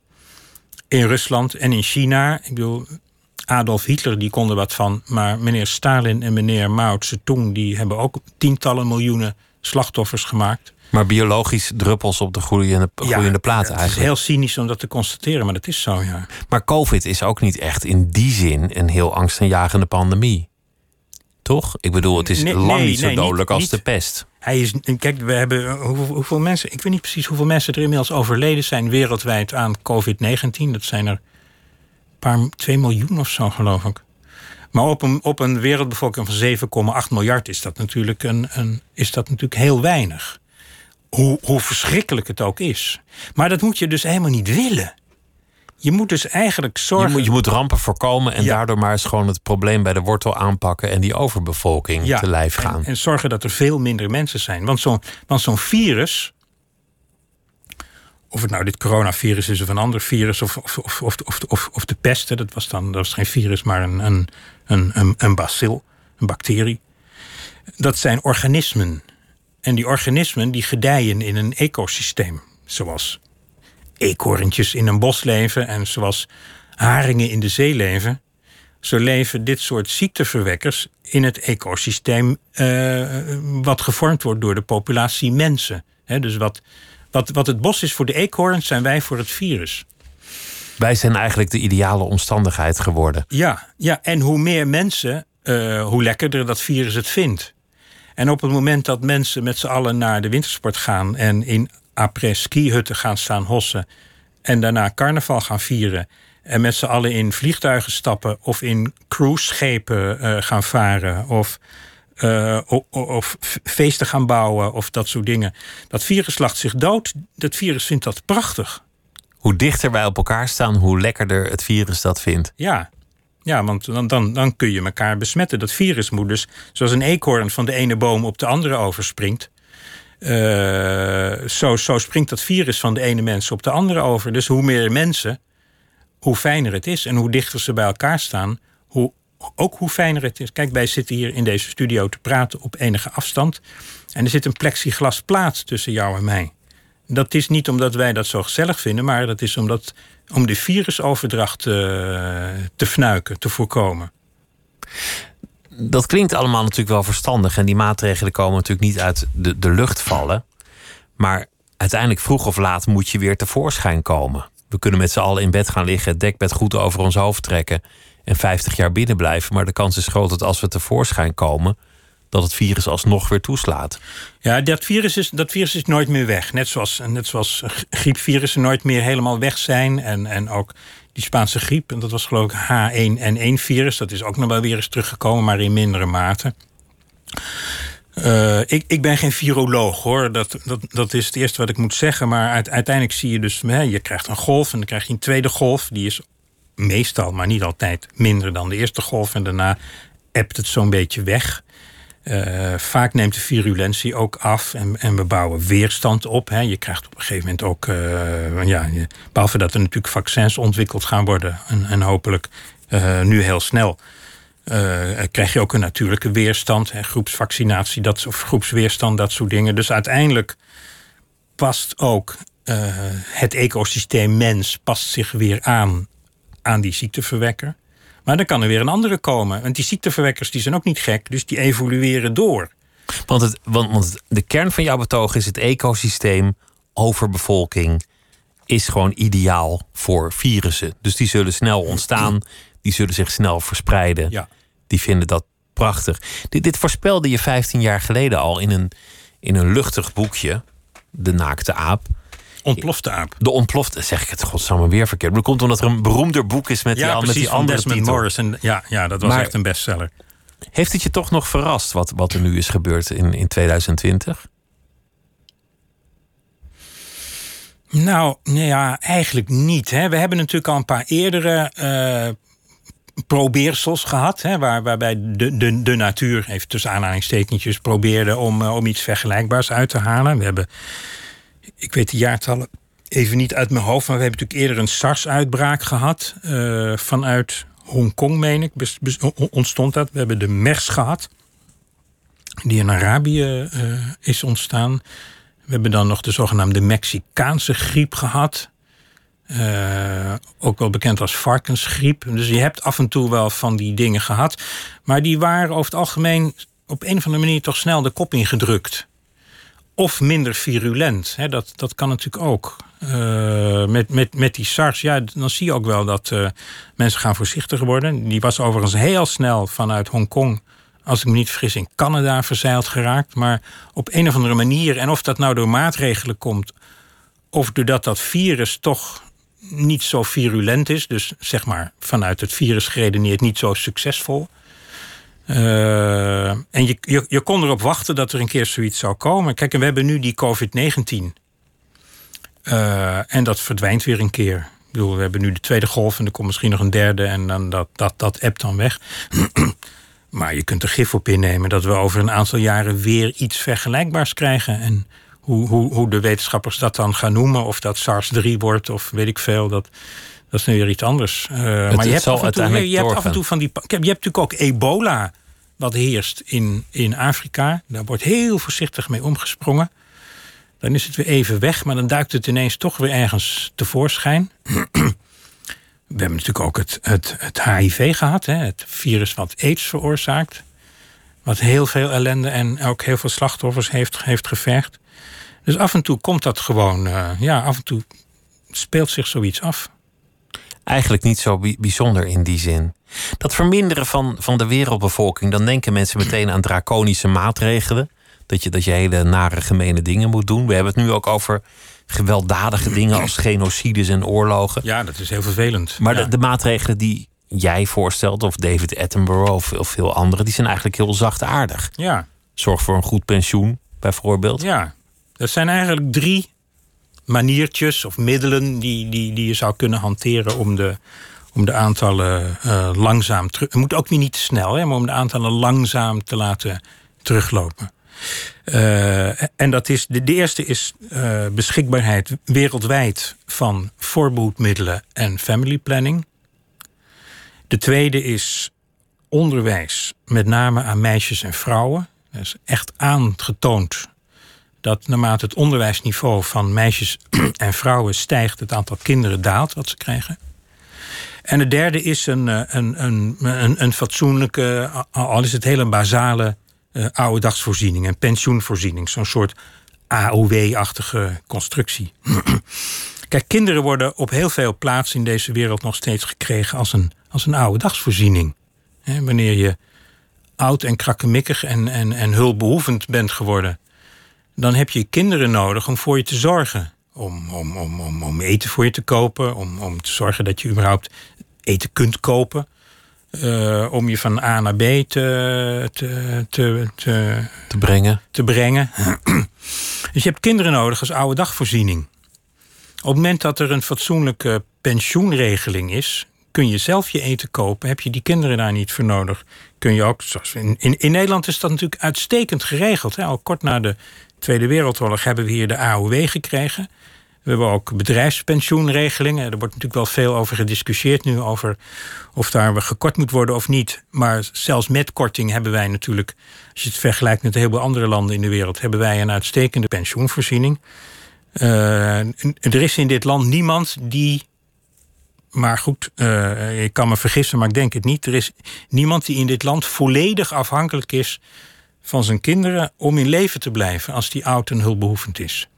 in Rusland en in China. Ik bedoel, Adolf Hitler die kon er wat van. Maar meneer Stalin en meneer Mao Zedong... die hebben ook tientallen miljoenen slachtoffers gemaakt. Maar biologisch druppels op de groeiende, groeiende ja, plaat eigenlijk. Het is heel cynisch om dat te constateren, maar dat is zo, ja. Maar COVID is ook niet echt in die zin een heel angstaanjagende pandemie. Toch? Ik bedoel, het is lang niet zo dodelijk als de pest. Hij is, kijk, we hebben hoeveel, hoeveel, mensen, ik weet niet precies hoeveel mensen er inmiddels overleden zijn wereldwijd aan COVID-19. Dat zijn er een paar, 2 miljoen of zo, geloof ik. Maar op een, op een wereldbevolking van 7,8 miljard is dat natuurlijk, een, een, is dat natuurlijk heel weinig. Hoe, hoe verschrikkelijk het ook is. Maar dat moet je dus helemaal niet willen. Je moet dus eigenlijk zorgen. Je moet, je moet rampen voorkomen en daardoor maar eens gewoon het probleem bij de wortel aanpakken en die overbevolking te lijf gaan. En, en, zorgen dat er veel minder mensen zijn. Want zo'n zo'n virus. Of het nou dit coronavirus is of een ander virus, of, of, of, of, of, of de pest, dat was dan dat was geen virus, maar een, een, een, een, een bacil, een bacterie. Dat zijn organismen. En die organismen die gedijen in een ecosysteem. Zoals eekhoorntjes in een bos leven en zoals haringen in de zee leven. Zo leven dit soort ziekteverwekkers in het ecosysteem uh, wat gevormd wordt door de populatie mensen. dus wat, wat, wat het bos is voor de eekhoorns, zijn wij voor het virus. Wij zijn eigenlijk de ideale omstandigheid geworden. Ja, ja en hoe meer mensen, uh, hoe lekkerder dat virus het vindt. En op het moment dat mensen met z'n allen naar de wintersport gaan en in après skihutten gaan staan hossen en daarna carnaval gaan vieren en met z'n allen in vliegtuigen stappen of in cruiseschepen uh, gaan varen of, uh, of, of, feesten gaan bouwen of dat soort dingen. Dat virus lacht zich dood. Dat virus vindt dat prachtig. Hoe dichter wij op elkaar staan, hoe lekkerder het virus dat vindt. Ja, ja, want dan, dan, dan kun je elkaar besmetten. Dat virus moet dus, zoals een eekhoorn van de ene boom op de andere overspringt. Uh, zo, zo springt dat virus van de ene mens op de andere over. Dus hoe meer mensen, hoe fijner het is. En hoe dichter ze bij elkaar staan, hoe, ook hoe fijner het is. Kijk, wij zitten hier in deze studio te praten op enige afstand. En er zit een plexiglas plaat tussen jou en mij. Dat is niet omdat wij dat zo gezellig vinden, maar dat is omdat om de virusoverdracht eh, te fnuiken, te voorkomen. Dat klinkt allemaal natuurlijk wel verstandig. En die maatregelen komen natuurlijk niet uit de, de lucht vallen. Maar uiteindelijk vroeg of laat moet je weer tevoorschijn komen. We kunnen met z'n allen in bed gaan liggen, het dekbed goed over ons hoofd trekken en 50 jaar binnen blijven. Maar de kans is groot dat als we tevoorschijn komen, dat het virus alsnog weer toeslaat. Ja, dat virus is, dat virus is nooit meer weg. Net zoals, net zoals griepvirussen nooit meer helemaal weg zijn. En, en ook die Spaanse griep, en dat was geloof ik H1N1-virus. Dat is ook nog wel weer eens teruggekomen, maar in mindere mate. Uh, ik, ik ben geen viroloog hoor, dat, dat, dat is het eerste wat ik moet zeggen. Maar uiteindelijk zie je dus, hè, je krijgt een golf en dan krijg je een tweede golf. Die is meestal, maar niet altijd, minder dan de eerste golf. En daarna ebt het zo'n beetje weg. Uh, vaak neemt de virulentie ook af en, en we bouwen weerstand op. Hè. Je krijgt op een gegeven moment ook, uh, ja, behalve dat er natuurlijk vaccins ontwikkeld gaan worden en, en hopelijk uh, nu heel snel. krijg je ook een natuurlijke weerstand, hè, groepsvaccinatie dat, of groepsweerstand, dat soort dingen. Dus uiteindelijk past ook het ecosysteem mens past zich weer aan aan die ziekteverwekker. Maar dan kan er weer een andere komen. Want die ziekteverwekkers die zijn ook niet gek, dus die evolueren door. Want, het, want, want de kern van jouw betoog is het ecosysteem, overbevolking is gewoon ideaal voor virussen. Dus die zullen snel ontstaan, die zullen zich snel verspreiden. Ja. Die vinden dat prachtig. Dit, dit voorspelde je 15 jaar geleden al in een, in een luchtig boekje, De Naakte Aap. Ontplofte aap. De ontplofte, zeg ik het godsamme weer verkeerd. Dat komt omdat er een beroemder boek is met, Ja, die, met precies, die van andere Desmond titel. Ja, ja, dat was Maar- echt een bestseller. Heeft het je toch nog verrast wat, wat er nu is gebeurd in, in 2020? Nou, nee, ja, eigenlijk niet. Hè. We hebben natuurlijk al een paar eerdere eh probeersels gehad. Hè, waar, waarbij de, de, de natuur, even tussen aanhalingstekentjes, probeerde om, eh, om iets vergelijkbaars uit te halen. We hebben, ik weet de jaartallen even niet uit mijn hoofd, maar we hebben natuurlijk eerder een SARS-uitbraak gehad. eh, vanuit Hongkong, meen ik, ontstond dat. We hebben de MERS gehad, die in Arabië eh, is ontstaan. We hebben dan nog de zogenaamde Mexicaanse griep gehad. Eh, ook wel bekend als varkensgriep. Dus je hebt af en toe wel van die dingen gehad. Maar die waren over het algemeen op een of andere manier toch snel de kop ingedrukt. Of minder virulent. Hè, dat, dat kan natuurlijk ook. Eh, met, met, met die SARS, ja, dan zie je ook wel dat eh, mensen gaan voorzichtiger worden. Die was overigens heel snel vanuit Hongkong, als ik me niet vergis, in Canada verzeild geraakt. Maar op een of andere manier, en of dat nou door maatregelen komt, of doordat dat virus toch niet zo virulent is, dus zeg maar vanuit het virus geredeneerd niet zo succesvol. Eh, en je, je, je kon erop wachten dat er een keer zoiets zou komen. Kijk, en we hebben nu die COVID-19. Eh, en dat verdwijnt weer een keer. Ik bedoel, we hebben nu de tweede golf en er komt misschien nog een derde en dan dat, dat, dat appt dan weg. maar je kunt er gif op innemen dat we over een aantal jaren weer iets vergelijkbaars krijgen. En hoe, hoe, hoe de wetenschappers dat dan gaan noemen, of dat SARS-3 wordt of weet ik veel, dat, dat is nu weer iets anders. Eh, maar je hebt, af en, toe, je, hebt af en toe van die. Je hebt natuurlijk ook ebola, wat heerst in, in Afrika. Daar wordt heel voorzichtig mee omgesprongen. Dan is het weer even weg, maar dan duikt het ineens toch weer ergens tevoorschijn. We hebben natuurlijk ook het, het, het HIV gehad, hè, het virus wat AIDS veroorzaakt. Wat heel veel ellende en ook heel veel slachtoffers heeft, heeft gevergd. Dus af en toe komt dat gewoon, eh, ja, af en toe speelt zich zoiets af. Eigenlijk niet zo bi- bijzonder in die zin. Dat verminderen van, van de wereldbevolking, dan denken mensen meteen aan draconische maatregelen. Dat je, dat je hele nare, gemene dingen moet doen. We hebben het nu ook over gewelddadige dingen als genocides en oorlogen. Ja, dat is heel vervelend. Maar ja. de, de maatregelen die jij voorstelt, of David Attenborough of, of veel anderen, die zijn eigenlijk heel zachtaardig. ja, Zorg voor een goed pensioen, bijvoorbeeld. ja, dat zijn eigenlijk drie maniertjes of middelen die, die, die je zou kunnen hanteren om de, om de aantallen eh, langzaam terug. Het moet ook weer niet te snel, hè, maar om de aantallen langzaam te laten teruglopen. Eh, en dat is, de, eerste is eh, beschikbaarheid wereldwijd van voorbehoedmiddelen en family planning. De tweede is onderwijs, met name aan meisjes en vrouwen. Er is echt aangetoond dat naarmate het onderwijsniveau van meisjes en vrouwen stijgt, het aantal kinderen daalt wat ze krijgen. En de derde is een, eh, een, een, een, een fatsoenlijke, al is het hele basale uh, oude dagsvoorziening, een pensioenvoorziening, zo'n soort AOW-achtige constructie. Kijk, kinderen worden op heel veel plaatsen in deze wereld nog steeds gekregen als een, als een oude dagsvoorziening. He, wanneer je oud en krakkemikkig en, en, en hulpbehoevend bent geworden, dan heb je kinderen nodig om voor je te zorgen. Om, om, om, om, om eten voor je te kopen, om, om te zorgen dat je überhaupt eten kunt kopen. Uh, om je van A naar B te, te, te, te, te brengen. Te brengen. dus je hebt kinderen nodig als oude dagvoorziening. Op het moment dat er een fatsoenlijke pensioenregeling is, kun je zelf je eten kopen. Heb je die kinderen daar niet voor nodig? Kun je ook, zoals in, in, in Nederland is dat natuurlijk uitstekend geregeld. Hè? Al kort na de Tweede Wereldoorlog hebben we hier de AOW gekregen. We hebben ook bedrijfspensioenregelingen. Er wordt natuurlijk wel veel over gediscussieerd nu, over of daar gekort moet worden of niet. Maar zelfs met korting hebben wij natuurlijk, als je het vergelijkt met heel veel andere landen in de wereld, hebben wij een uitstekende pensioenvoorziening. Uh, er is in dit land niemand die. Maar goed, uh, ik kan me vergissen, maar ik denk het niet. Er is niemand die in dit land volledig afhankelijk is van zijn kinderen om in leven te blijven als die oud en hulpbehoevend is.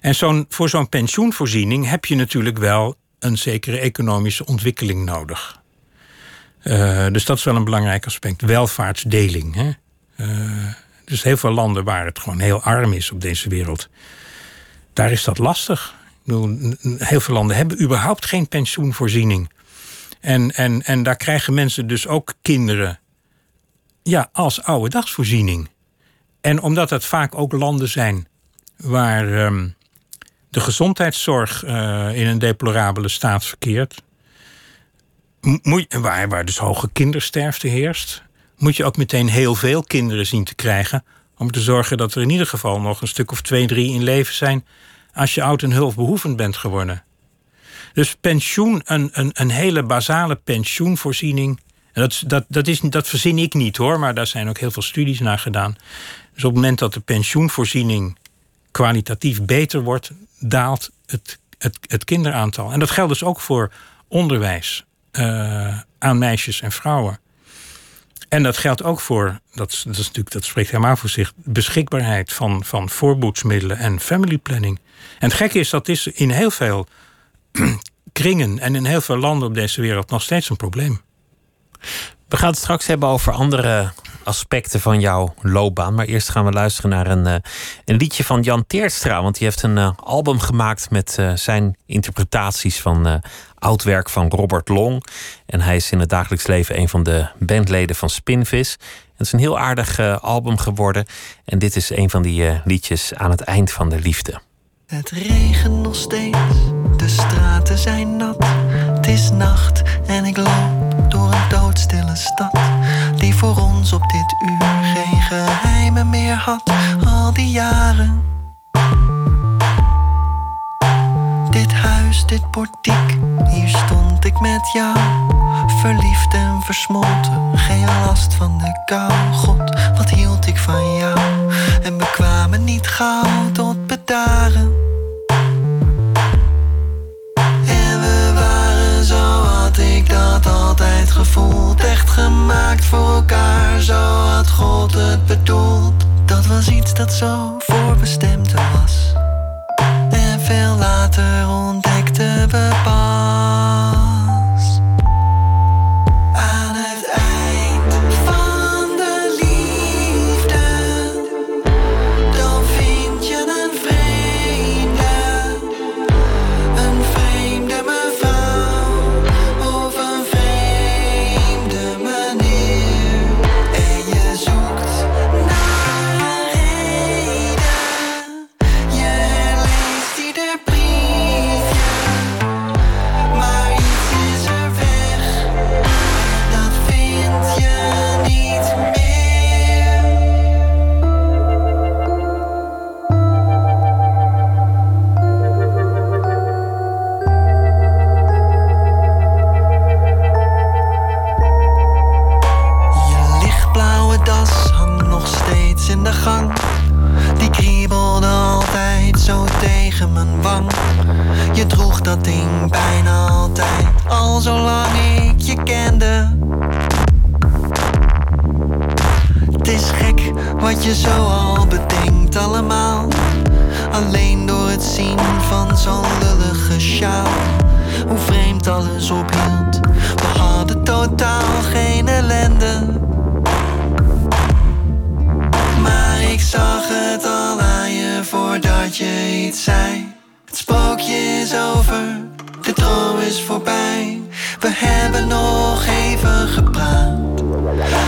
En zo'n, voor zo'n pensioenvoorziening heb je natuurlijk wel een zekere economische ontwikkeling nodig. Uh, dus dat is wel een belangrijk aspect. Welvaartsdeling. Hè? Uh, dus heel veel landen waar het gewoon heel arm is op deze wereld, daar is dat lastig. Heel veel landen hebben überhaupt geen pensioenvoorziening. En, en, en daar krijgen mensen dus ook kinderen ja, als oude dagsvoorziening. En omdat het vaak ook landen zijn waar um, de gezondheidszorg uh, in een deplorabele staat verkeert, waar, waar dus hoge kindersterfte heerst, moet je ook meteen heel veel kinderen zien te krijgen. Om te zorgen dat er in ieder geval nog een stuk of twee, drie in leven zijn. als je oud en hulpbehoevend bent geworden. Dus pensioen, een, een, een hele basale pensioenvoorziening. En dat, dat, dat, is, dat verzin ik niet hoor, maar daar zijn ook heel veel studies naar gedaan. Dus op het moment dat de pensioenvoorziening kwalitatief beter wordt, daalt het, het, het kinderaantal. En dat geldt dus ook voor onderwijs uh, aan meisjes en vrouwen. En dat geldt ook voor, dat, dat, is natuurlijk, dat spreekt helemaal voor zich, beschikbaarheid van, van voorboedsmiddelen en family planning. En het gekke is, dat is in heel veel kringen en in heel veel landen op deze wereld nog steeds een probleem. We gaan het straks hebben over andere aspecten van jouw loopbaan. Maar eerst gaan we luisteren naar een, uh, een liedje van Jan Teertstra. Want die heeft een uh, album gemaakt met uh, zijn interpretaties van oud werk van Robert Long. En hij is in het dagelijks leven een van de bandleden van Spinvis. Het is een heel aardig album geworden. En dit is een van die liedjes aan het eind van de liefde. Het regent nog steeds, de straten zijn nat. Het is nacht en ik loop door een doodstille stad. Die voor ons op dit uur geen geheimen meer had, al die jaren. Dit huis, dit portiek, hier stond ik met jou. Verliefd en versmolten, geen last van de kou. God, wat hield ik van jou? En we kwamen niet gauw is voorbij. We hebben nog even gepraat.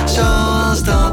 Zoals dat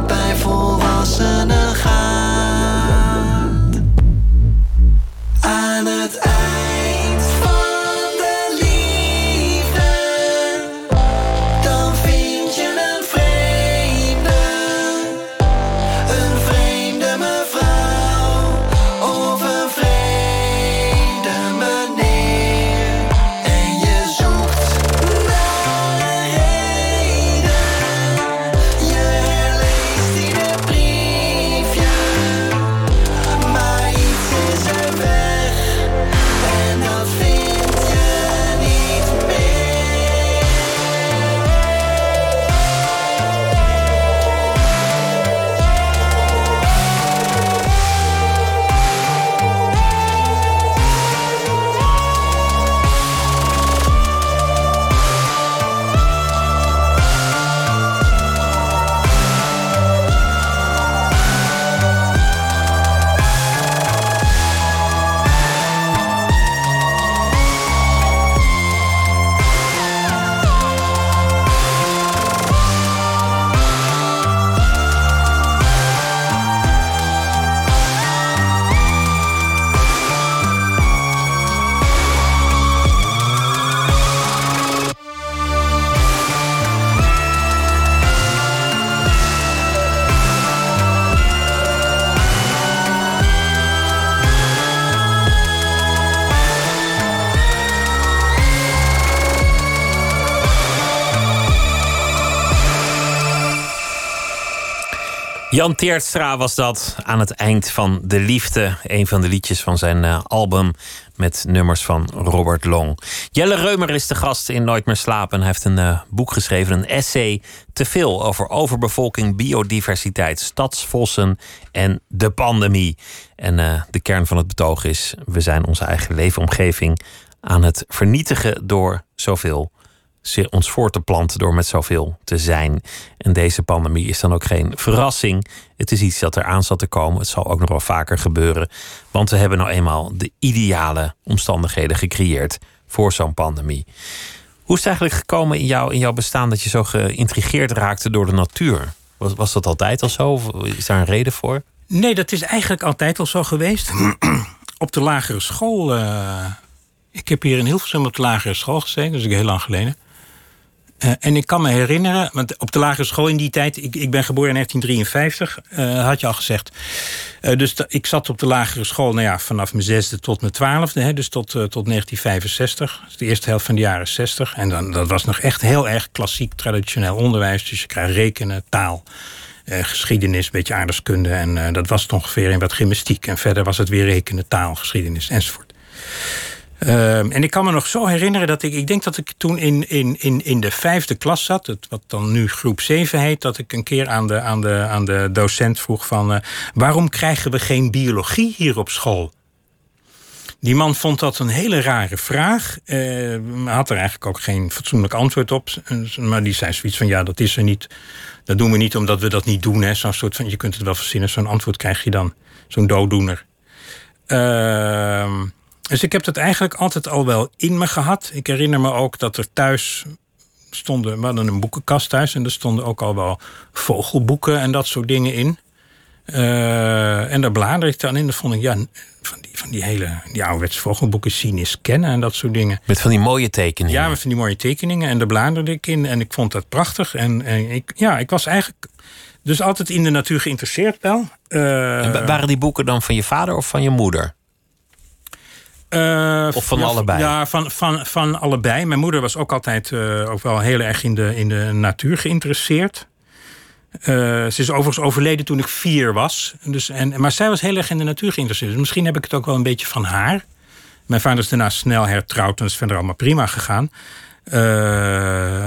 Jan Teertstra was dat aan het eind van De Liefde. Een van de liedjes van zijn uh, album met nummers van Robert Long. Jelle Reumer is de gast in Nooit meer slapen. Hij heeft een uh, boek geschreven, een essay te veel over overbevolking, biodiversiteit, stadsvossen en de pandemie. En uh, de kern van het betoog is: we zijn onze eigen leefomgeving aan het vernietigen door zoveel ons voor te planten door met zoveel te zijn. En deze pandemie is dan ook geen verrassing. Het is iets dat er aan zat te komen. Het zal ook nog wel vaker gebeuren. Want we hebben nou eenmaal de ideale omstandigheden gecreëerd voor zo'n pandemie. Hoe is het eigenlijk gekomen in, jou, in jouw bestaan dat je zo geïntrigeerd raakte door de natuur? Was, was dat altijd al zo? Of is daar een reden voor? Nee, dat is eigenlijk altijd al zo geweest. op de lagere school. Uh, ik heb hier in Hilversum op de lagere school gezeten, dat is heel lang geleden. Uh, en ik kan me herinneren, want op de lagere school in die tijd, ik, ik ben geboren in 1953, uh, had je al gezegd. Uh, dus ik zat op de lagere school nou ja, vanaf mijn zesde tot mijn twaalfde, hè, dus tot, tot 1965, dus de eerste helft van de jaren 60. En dan, dat was nog echt heel erg klassiek traditioneel onderwijs. Dus je krijgt rekenen, taal. geschiedenis, een beetje aardrijkskunde. En dat was het ongeveer in wat gymnastiek. En verder was het weer rekenen, taal, geschiedenis enzovoort. Um, en ik kan me nog zo herinneren dat ik, ik denk dat ik toen in, in, in, in de vijfde klas zat, het, wat dan nu groep 7 heet, dat ik een keer aan de, aan de, aan de docent vroeg van uh, waarom krijgen we geen biologie hier op school? Die man vond dat een hele rare vraag. Uh, had er eigenlijk ook geen fatsoenlijk antwoord op. Maar die zei zoiets van: ja, dat is er niet. Dat doen we niet omdat we dat niet doen. Zo'n soort van: je kunt het wel verzinnen. Zo'n antwoord krijg je dan. Zo'n dooddoener. Uh, dus ik heb dat eigenlijk altijd al wel in me gehad. Ik herinner me ook dat er thuis stonden, we hadden een boekenkast thuis en er stonden ook al wel vogelboeken en dat soort dingen in. Uh, en daar bladerde ik dan in. Dan vond ik, ja, van die, van die hele die ouderwetse vogelboeken zien is kennen en dat soort dingen. Met van die mooie tekeningen. Ja, met van die mooie tekeningen. En daar bladerde ik in en ik vond dat prachtig. En, en ik, ja, ik was eigenlijk dus altijd in de natuur geïnteresseerd wel. Uh, waren die boeken dan van je vader of van je moeder? Uh, of van allebei? Ja, van, van, van allebei. Mijn moeder was ook altijd uh, ook wel heel erg in de, in de natuur geïnteresseerd. Uh, ze is overigens overleden toen ik vier was. Dus, en, maar zij was heel erg in de natuur geïnteresseerd. Dus misschien heb ik het ook wel een beetje van haar. Mijn vader is daarna snel hertrouwd en is verder allemaal prima gegaan. Uh,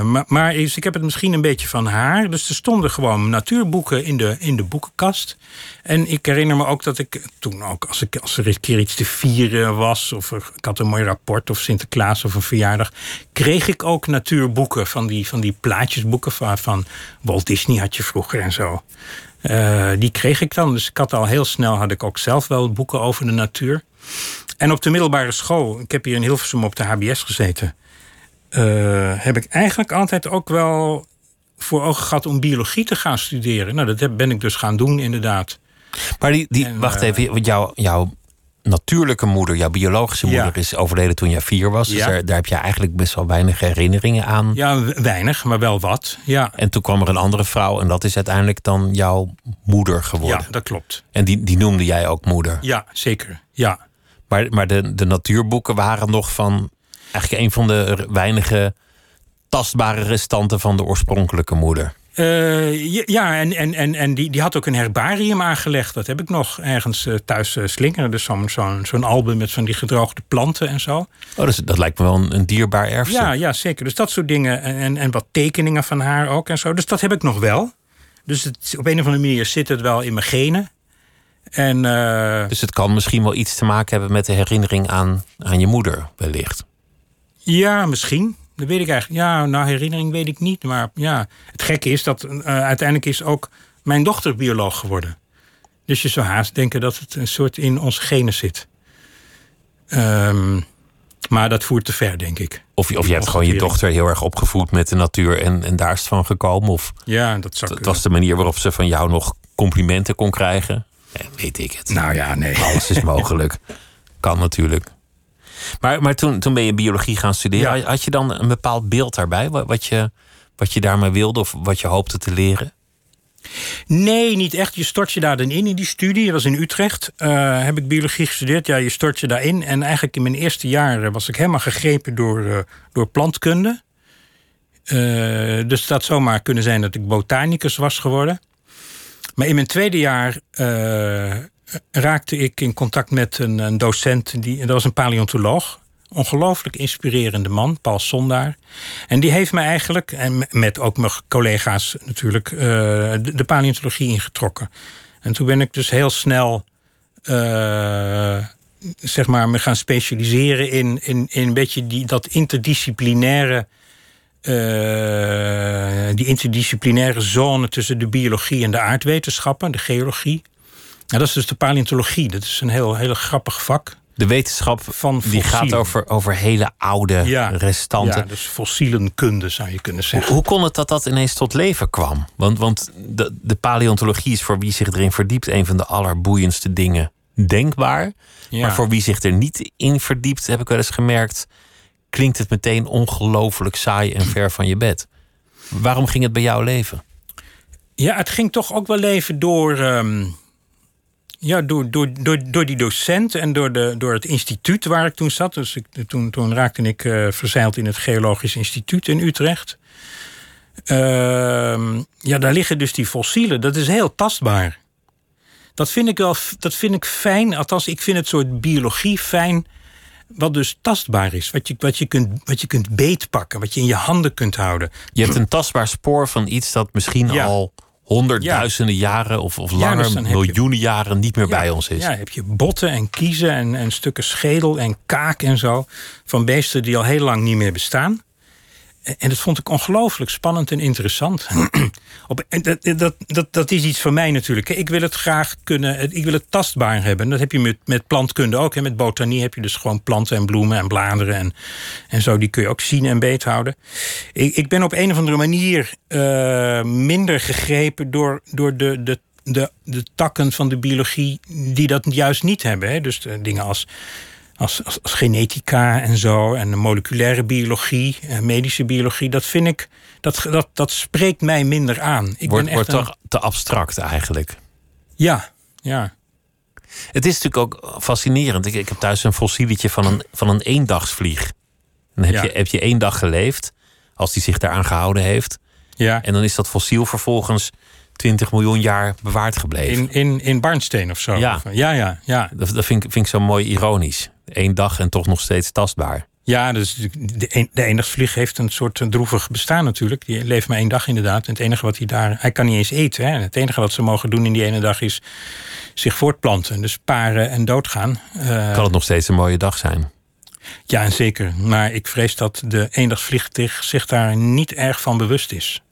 maar, maar ik heb het misschien een beetje van haar. Dus er stonden gewoon natuurboeken in de, in de boekenkast. En ik herinner me ook dat ik toen ook, als, ik, als er een keer iets te vieren was, of ik had een mooi rapport of Sinterklaas of een verjaardag, kreeg ik ook natuurboeken van die, van die plaatjesboeken van, Walt Disney had je vroeger en zo. Uh, die kreeg ik dan. Dus ik had al heel snel had ik ook zelf wel boeken over de natuur. En op de middelbare school, ik heb hier in Hilversum op de HBS gezeten. Uh, heb ik eigenlijk altijd ook wel voor ogen gehad om biologie te gaan studeren. Nou, dat ben ik dus gaan doen, inderdaad. Maar die, die wacht uh, even, jouw, jouw natuurlijke moeder, jouw biologische moeder, ja. is overleden toen jij vier was. Dus ja. daar, daar, heb je eigenlijk best wel weinig herinneringen aan. Ja, weinig, maar wel wat. Ja. En toen kwam er een andere vrouw en dat is uiteindelijk dan jouw moeder geworden. Ja, dat klopt. En die, die noemde jij ook moeder? Ja, zeker. Ja. Maar, maar de, de natuurboeken waren nog van eigenlijk een van de weinige tastbare restanten van de oorspronkelijke moeder. Uh, ja, en, en, en, en die, die had ook een herbarium aangelegd. Dat heb ik nog ergens uh, thuis uh, slingeren. Dus zo'n zo'n zo'n album met van die gedroogde planten en zo. Oh, dus dat lijkt me wel een, een dierbaar erfstuk. Ja, ja, zeker. Dus dat soort dingen. En, en, en wat tekeningen van haar ook en zo. Dus dat heb ik nog wel. Dus het, op een of andere manier zit het wel in mijn genen. En, dus het kan misschien wel iets te maken hebben met de herinnering aan, aan je moeder, wellicht. Ja, misschien. Dat weet ik eigenlijk. Ja, nou, herinnering weet ik niet. Maar ja, het gekke is dat uh, uiteindelijk is ook mijn dochter bioloog geworden. Dus je zou haast denken dat het een soort in onze genen zit. Um, maar dat voert te ver, denk ik. Of, of je hebt gewoon je dochter heel erg opgevoed met de natuur en, en daar is het van gekomen. Of ja, dat zou Het was de manier waarop ze van jou nog complimenten kon krijgen. Ja, weet ik het. Nou ja, nee. Alles is mogelijk. kan natuurlijk. Maar, maar toen, toen ben je biologie gaan studeren. Ja. Had je dan een bepaald beeld daarbij? Wat je, wat je daarmee wilde of wat je hoopte te leren? Nee, niet echt. Je stort je daar dan in, in die studie. Dat was in Utrecht. Uh, heb ik biologie gestudeerd. Ja, je stort je daarin. En eigenlijk in mijn eerste jaar was ik helemaal gegrepen door, uh, door plantkunde. Uh, dus het had zomaar kunnen zijn dat ik botanicus was geworden. Maar in mijn tweede jaar raakte ik in contact met een, een, docent, die, dat was een paleontoloog. Ongelooflijk inspirerende man, Paul Sondaar. En die heeft me eigenlijk, en met ook mijn collega's natuurlijk, uh, de, paleontologie ingetrokken. En toen ben ik dus heel snel uh, zeg maar, me gaan specialiseren in, in, in een beetje die, dat interdisciplinaire. Uh, die interdisciplinaire zone tussen de biologie en de aardwetenschappen, de geologie. Nou, dat is dus de paleontologie. Dat is een heel, heel grappig vak. De wetenschap van die gaat over, over hele oude ja, restanten. Ja, dus fossielenkunde zou je kunnen zeggen. Hoe, hoe, kon het dat dat ineens tot leven kwam? Want, want de, de paleontologie is voor wie zich erin verdiept een van de allerboeiendste dingen denkbaar. Ja. Maar voor wie zich er niet in verdiept, heb ik wel eens gemerkt, klinkt het meteen ongelooflijk saai en ver van je bed. Waarom ging het bij jou leven? Ja, het ging toch ook wel leven door. Um, ja, door, door, door, door die docent en door, de, door het instituut waar ik toen zat. Dus ik, toen, toen raakte ik uh, verzeild in het Geologisch Instituut in Utrecht. Uh, ja, daar liggen dus die fossielen. Dat is heel tastbaar. Dat vind ik wel dat vind ik fijn. Althans, ik vind het soort biologie fijn. Wat dus tastbaar is. Wat je, wat, je kunt, wat je kunt beetpakken. Wat je in je handen kunt houden. Je hebt een tastbaar spoor van iets dat misschien Ja. al honderdduizenden jaren of, of Ja, langer, dus je- miljoenen jaren niet meer bij ons is. Ja, heb je botten en kiezen en, en stukken schedel en kaak en zo. Van beesten die al heel lang niet meer bestaan. En en dat vond ik ongelooflijk spannend en interessant. En dat, dat, dat, dat is iets voor mij natuurlijk. Ik wil het graag kunnen, ik wil het tastbaar hebben. Dat heb je met, met plantkunde ook. Hè. Met botanie heb je dus gewoon planten en bloemen en bladeren en, en zo. Die kun je ook zien en beethouden. Ik, ik ben op een of andere manier eh, minder gegrepen door, door de, de, de, de takken van de biologie die dat juist niet hebben. Hè. Dus de dingen als als, als, als genetica en zo, en de moleculaire biologie, en medische biologie, dat vind ik, dat, dat, dat spreekt mij minder aan. Ik wordt ben echt wordt een- toch te abstract eigenlijk. Ja, ja. Het is natuurlijk ook fascinerend. Ik, ik heb thuis een fossieletje van een, van een eendagsvlieg. Dan heb, Ja. je, heb je één dag geleefd, als die zich daaraan gehouden heeft. ja. En dan is dat fossiel vervolgens 20 miljoen jaar bewaard gebleven. In, in, in Barnsteen of zo. Ja. Ja, ja, ja. Dat, dat vind, ik- vind ik zo mooi ironisch. Eén dag en toch nog steeds tastbaar. Ja, dus de, de eendagsvlieg heeft een soort droevig bestaan natuurlijk. Die leeft maar één dag inderdaad. En het enige wat hij daar... Hij kan niet eens eten. Hè. Het enige wat ze mogen doen in die ene dag is zich voortplanten. Dus paren en doodgaan. Eh, Kan het nog steeds een mooie dag zijn? Ja, en zeker. Maar ik vrees dat de eendagsvlieg zich- zich daar niet erg van bewust is.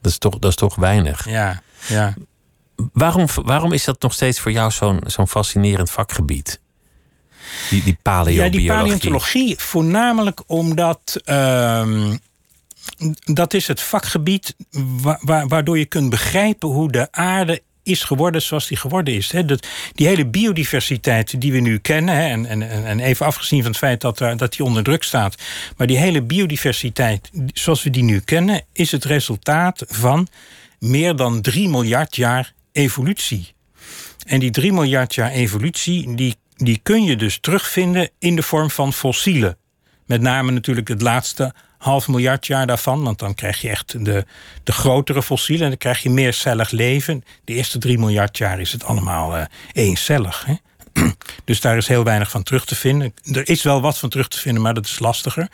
Dat is toch, dat is toch weinig. Ja, ja. Waarom, waarom is dat nog steeds voor jou zo'n zo'n fascinerend vakgebied? Die, die Ja, die paleontologie voornamelijk omdat ehm, dat is het vakgebied wa- wa- waardoor je kunt begrijpen hoe de aarde is geworden zoals die geworden is. Hè. Dat, die hele biodiversiteit die we nu kennen, en, en, en even afgezien van het feit dat, er- dat die onder druk staat, maar die hele biodiversiteit zoals we die nu kennen, is het resultaat van meer dan 3 miljard jaar evolutie. En die 3 miljard jaar evolutie, die, die kun je dus terugvinden in de vorm van fossielen. Met name natuurlijk het laatste half miljard jaar daarvan. Want dan krijg je echt de, de grotere fossielen. En dan krijg je meercellig leven. De eerste 3 miljard jaar is het allemaal eh eencellig. Hè? Dus daar is heel weinig van terug te vinden. Er is wel wat van terug te vinden, maar dat is lastiger.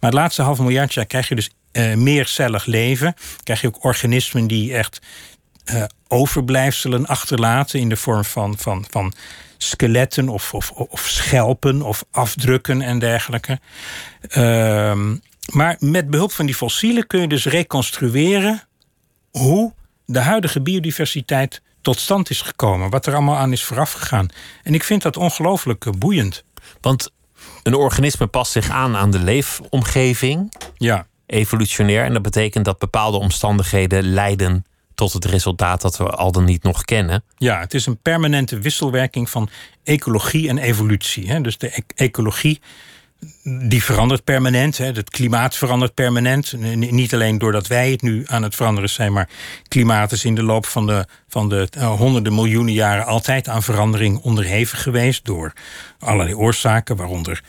Maar het laatste half miljard jaar krijg je dus eh meercellig leven. Krijg je ook organismen die echt eh, overblijfselen achterlaten in de vorm van, van, van skeletten of, of, of schelpen of afdrukken en dergelijke. Ehm, maar met behulp van die fossielen kun je dus reconstrueren hoe de huidige biodiversiteit tot stand is gekomen. Wat er allemaal aan is vooraf gegaan. En ik vind dat ongelooflijk eh, boeiend. Want een organisme past zich aan aan de leefomgeving, Ja, evolutionair. En dat betekent dat bepaalde omstandigheden leiden tot het resultaat dat we al dan niet nog kennen. Ja, het is een permanente wisselwerking van ecologie en evolutie. Hè. Dus de e- ecologie die verandert permanent. Hè. Het klimaat verandert permanent. Niet alleen doordat wij het nu aan het veranderen zijn, maar klimaat is in de loop van de, van de eh, honderden miljoenen jaren altijd aan verandering onderhevig geweest door allerlei oorzaken, waaronder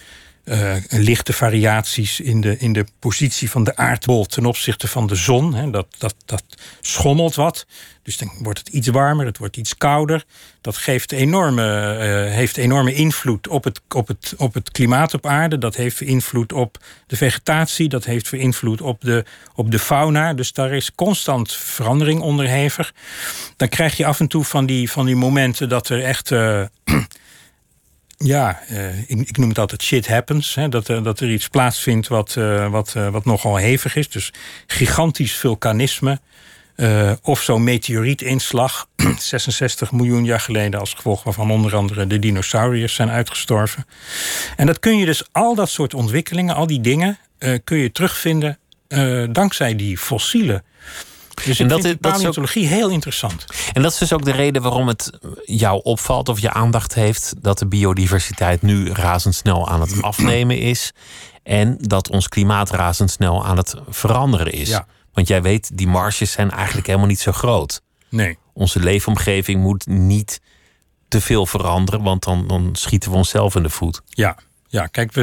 uh, lichte variaties in de, in de positie van de aardbol ten opzichte van de zon. Hè. Dat, dat, dat schommelt wat. Dus dan wordt het iets warmer, het wordt iets kouder. Dat geeft enorme, uh, heeft enorme invloed op het, op, het, op het klimaat op aarde. Dat heeft invloed op de vegetatie. Dat heeft invloed op de, op de fauna. Dus daar is constant verandering onderhevig. Dan krijg je af en toe van die, van die momenten dat er echt. Uh, ja, uh, ik, ik, noem het altijd shit happens. Hè, dat, dat er iets plaatsvindt wat, uh, wat, wat nogal hevig is. Dus gigantisch vulkanisme. of zo'n meteorietinslag. 66 miljoen jaar geleden. Als gevolg waarvan onder andere de dinosauriërs zijn uitgestorven. En dat kun je dus, al dat soort ontwikkelingen, al die dingen. kun je terugvinden dankzij die fossielen. Dus en dat, is, paleontologie heel interessant. En dat is dus ook de reden waarom het jou opvalt of je aandacht heeft dat de biodiversiteit nu razendsnel aan het afnemen is. En dat ons klimaat razendsnel aan het veranderen is. Ja. Want jij weet, die marges zijn eigenlijk helemaal niet zo groot. Nee. Onze leefomgeving moet niet te veel veranderen, want dan, dan schieten we onszelf in de voet. Ja, ja, kijk,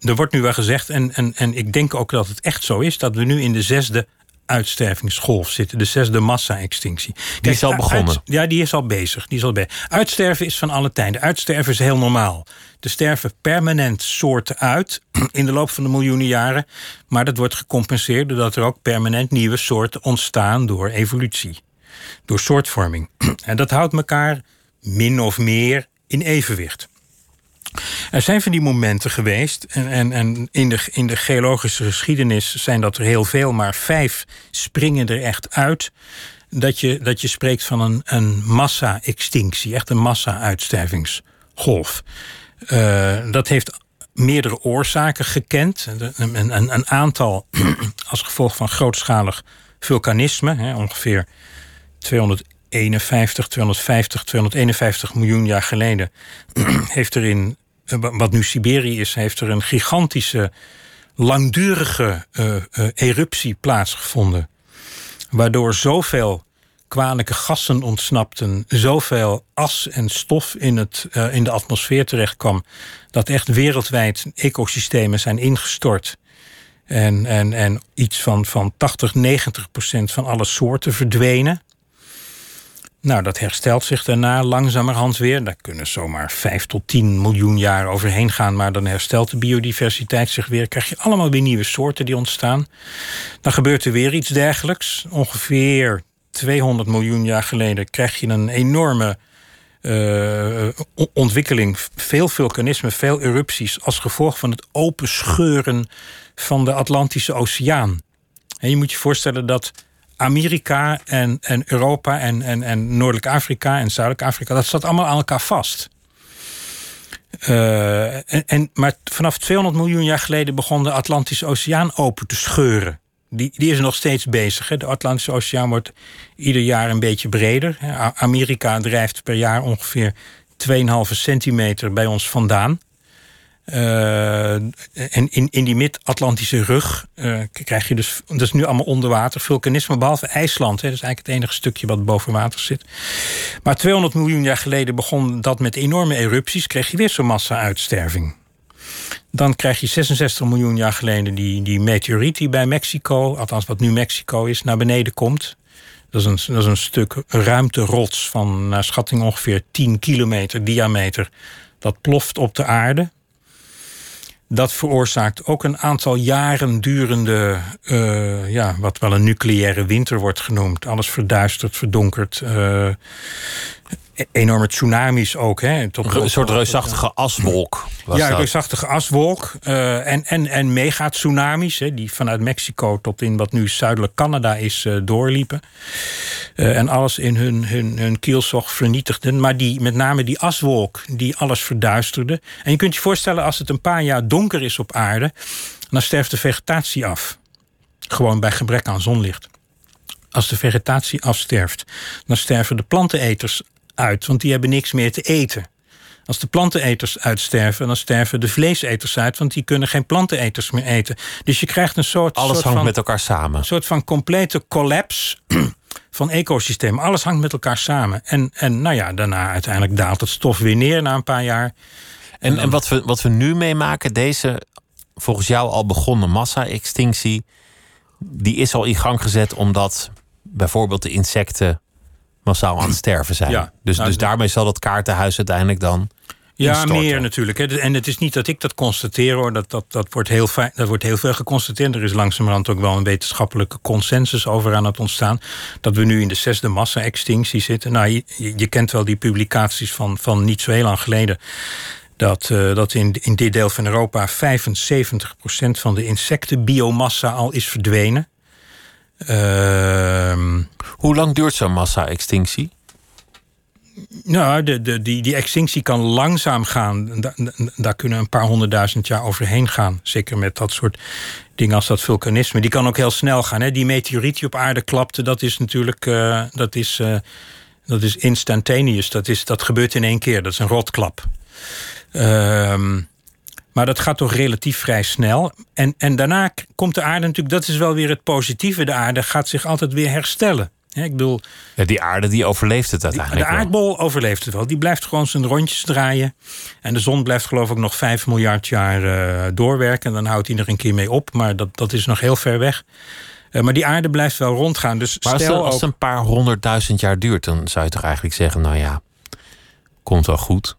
er wordt nu wel gezegd, en, en, en ik denk ook dat het echt zo is, dat we nu in de zesde uitstervingsgolf zitten. De zesde massa-extinctie. Die is al begonnen. ja, die is al bezig. Die is al bezig. Uitsterven is van alle tijden. Uitsterven is heel normaal. Er sterven permanent soorten uit in de loop van de miljoenen jaren. Maar dat wordt gecompenseerd doordat er ook permanent nieuwe soorten ontstaan door evolutie. Door soortvorming. En dat houdt elkaar min of meer in evenwicht. Er zijn van die momenten geweest, en, en, in, de, in de geologische geschiedenis zijn dat er heel veel, maar vijf springen er echt uit. Dat je, dat je spreekt van een, een massa-extinctie, echt een massa-uitstervingsgolf. Uh, dat heeft meerdere oorzaken gekend. Een, een, een aantal als gevolg van grootschalig vulkanisme, hè, ongeveer 251, 250, 251 miljoen jaar geleden, heeft er in eh, wat nu Siberië is, heeft er een gigantische, langdurige uh, uh, eruptie plaatsgevonden. Waardoor zoveel kwalijke gassen ontsnapten, zoveel as en stof in, het, in de atmosfeer terechtkwam, dat echt wereldwijd ecosystemen zijn ingestort. En, en, en iets van, van 80, 90 procent van alle soorten verdwenen. Nou, dat herstelt zich daarna langzamerhand weer. Daar kunnen zomaar 5 tot 10 miljoen jaar overheen gaan, maar dan herstelt de biodiversiteit zich weer. Krijg je allemaal weer nieuwe soorten die ontstaan. Dan gebeurt er weer iets dergelijks. Ongeveer 200 miljoen jaar geleden krijg je een enorme uh, ontwikkeling. Veel vulkanisme, veel erupties als gevolg van het openscheuren van de Atlantische Oceaan. En je moet je voorstellen dat Amerika en, en Europa en, en, en Noordelijk Afrika en Zuidelijk Afrika, dat zat allemaal aan elkaar vast. En, en, maar vanaf 200 miljoen jaar geleden begon de Atlantische Oceaan open te scheuren. Die, die is nog steeds bezig. Hè. De Atlantische Oceaan wordt ieder jaar een beetje breder. Amerika drijft per jaar ongeveer 2,5 centimeter bij ons vandaan. Uh, en in, in die mid-Atlantische rug uh, krijg je dus, dat is nu allemaal onder water, vulkanisme, behalve IJsland. Hè, dat is eigenlijk het enige stukje wat boven water zit. Maar 200 miljoen jaar geleden begon dat met enorme erupties, kreeg je weer zo'n massa-uitsterving. Dan krijg je 66 miljoen jaar geleden die, die meteoriet die bij Mexico, althans wat nu Mexico is, naar beneden komt. Dat is een, dat is een stuk ruimterots van naar schatting ongeveer 10 kilometer diameter. Dat ploft op de aarde. Dat veroorzaakt ook een aantal jaren durende, uh, ja, wat wel een nucleaire winter wordt genoemd. Alles verduisterd, verdonkerd. Uh, enorme tsunamis ook. Hè, een soort reusachtige aswolk. Was ja, een reusachtige aswolk. Uh, en, en, en mega-tsunamis, hè, die vanuit Mexico tot in wat nu zuidelijk Canada is uh, doorliepen. Uh, en alles in hun, hun, hun kielzog vernietigden. Maar die, met name die aswolk, die alles verduisterde. En je kunt je voorstellen, als het een paar jaar donker is op aarde, dan sterft de vegetatie af. Gewoon bij gebrek aan zonlicht. Als de vegetatie afsterft, dan sterven de planteneters uit, want die hebben niks meer te eten. Als de planteneters uitsterven, dan sterven de vleeseters uit, want die kunnen geen planteneters meer eten. Dus je krijgt een soort. Alles soort hangt van, met elkaar samen. Een soort van complete collapse van ecosysteem. Alles hangt met elkaar samen. En, en nou ja, daarna uiteindelijk daalt het stof weer neer na een paar jaar. En, en, wat, we, wat we nu meemaken, deze volgens jou al begonnen massa-extinctie, die is al in gang gezet omdat bijvoorbeeld de insecten massaal aan het sterven zijn. Ja. dus, Nou, dus daarmee zal dat kaartenhuis uiteindelijk dan. Ja, meer natuurlijk. hè. En het is niet dat ik dat constateer hoor. Dat, dat, dat, wordt heel fijn, dat wordt heel veel geconstateerd. Er is langzamerhand ook wel een wetenschappelijke consensus over aan het ontstaan. Dat we nu in de zesde massa-extinctie zitten. Nou, je, je kent wel die publicaties van, van niet zo heel lang geleden. Dat, eh, dat in, in dit deel van Europa 75% van de insectenbiomassa al is verdwenen. Ehm Hoe lang duurt zo'n massa-extinctie? Nou, de, de, die, die extinctie kan langzaam gaan. Da- da- daar kunnen een paar honderdduizend jaar overheen gaan. Zeker met dat soort dingen als dat vulkanisme. Die kan ook heel snel gaan. Hè? Die meteoriet die op aarde klapte, dat is natuurlijk eh, dat is, eh, dat is instantaneous. Dat, is, dat gebeurt in één keer. Dat is een rotklap. Ehm, maar dat gaat toch relatief vrij snel. En, en daarna komt de aarde natuurlijk, dat is wel weer het positieve. De aarde gaat zich altijd weer herstellen. Ik bedoel, Ja, die aarde die overleeft het de uiteindelijk. wel. aardbol overleeft het wel. Die blijft gewoon zijn rondjes draaien. En de zon blijft geloof ik nog 5 miljard jaar eh, doorwerken. En dan houdt hij er een keer mee op. Maar dat, dat is nog heel ver weg. Eh, maar die aarde blijft wel rondgaan. Dus Maar als, stel het, als ook- het een paar honderdduizend jaar duurt, dan zou je toch eigenlijk zeggen: nou ja, komt wel goed.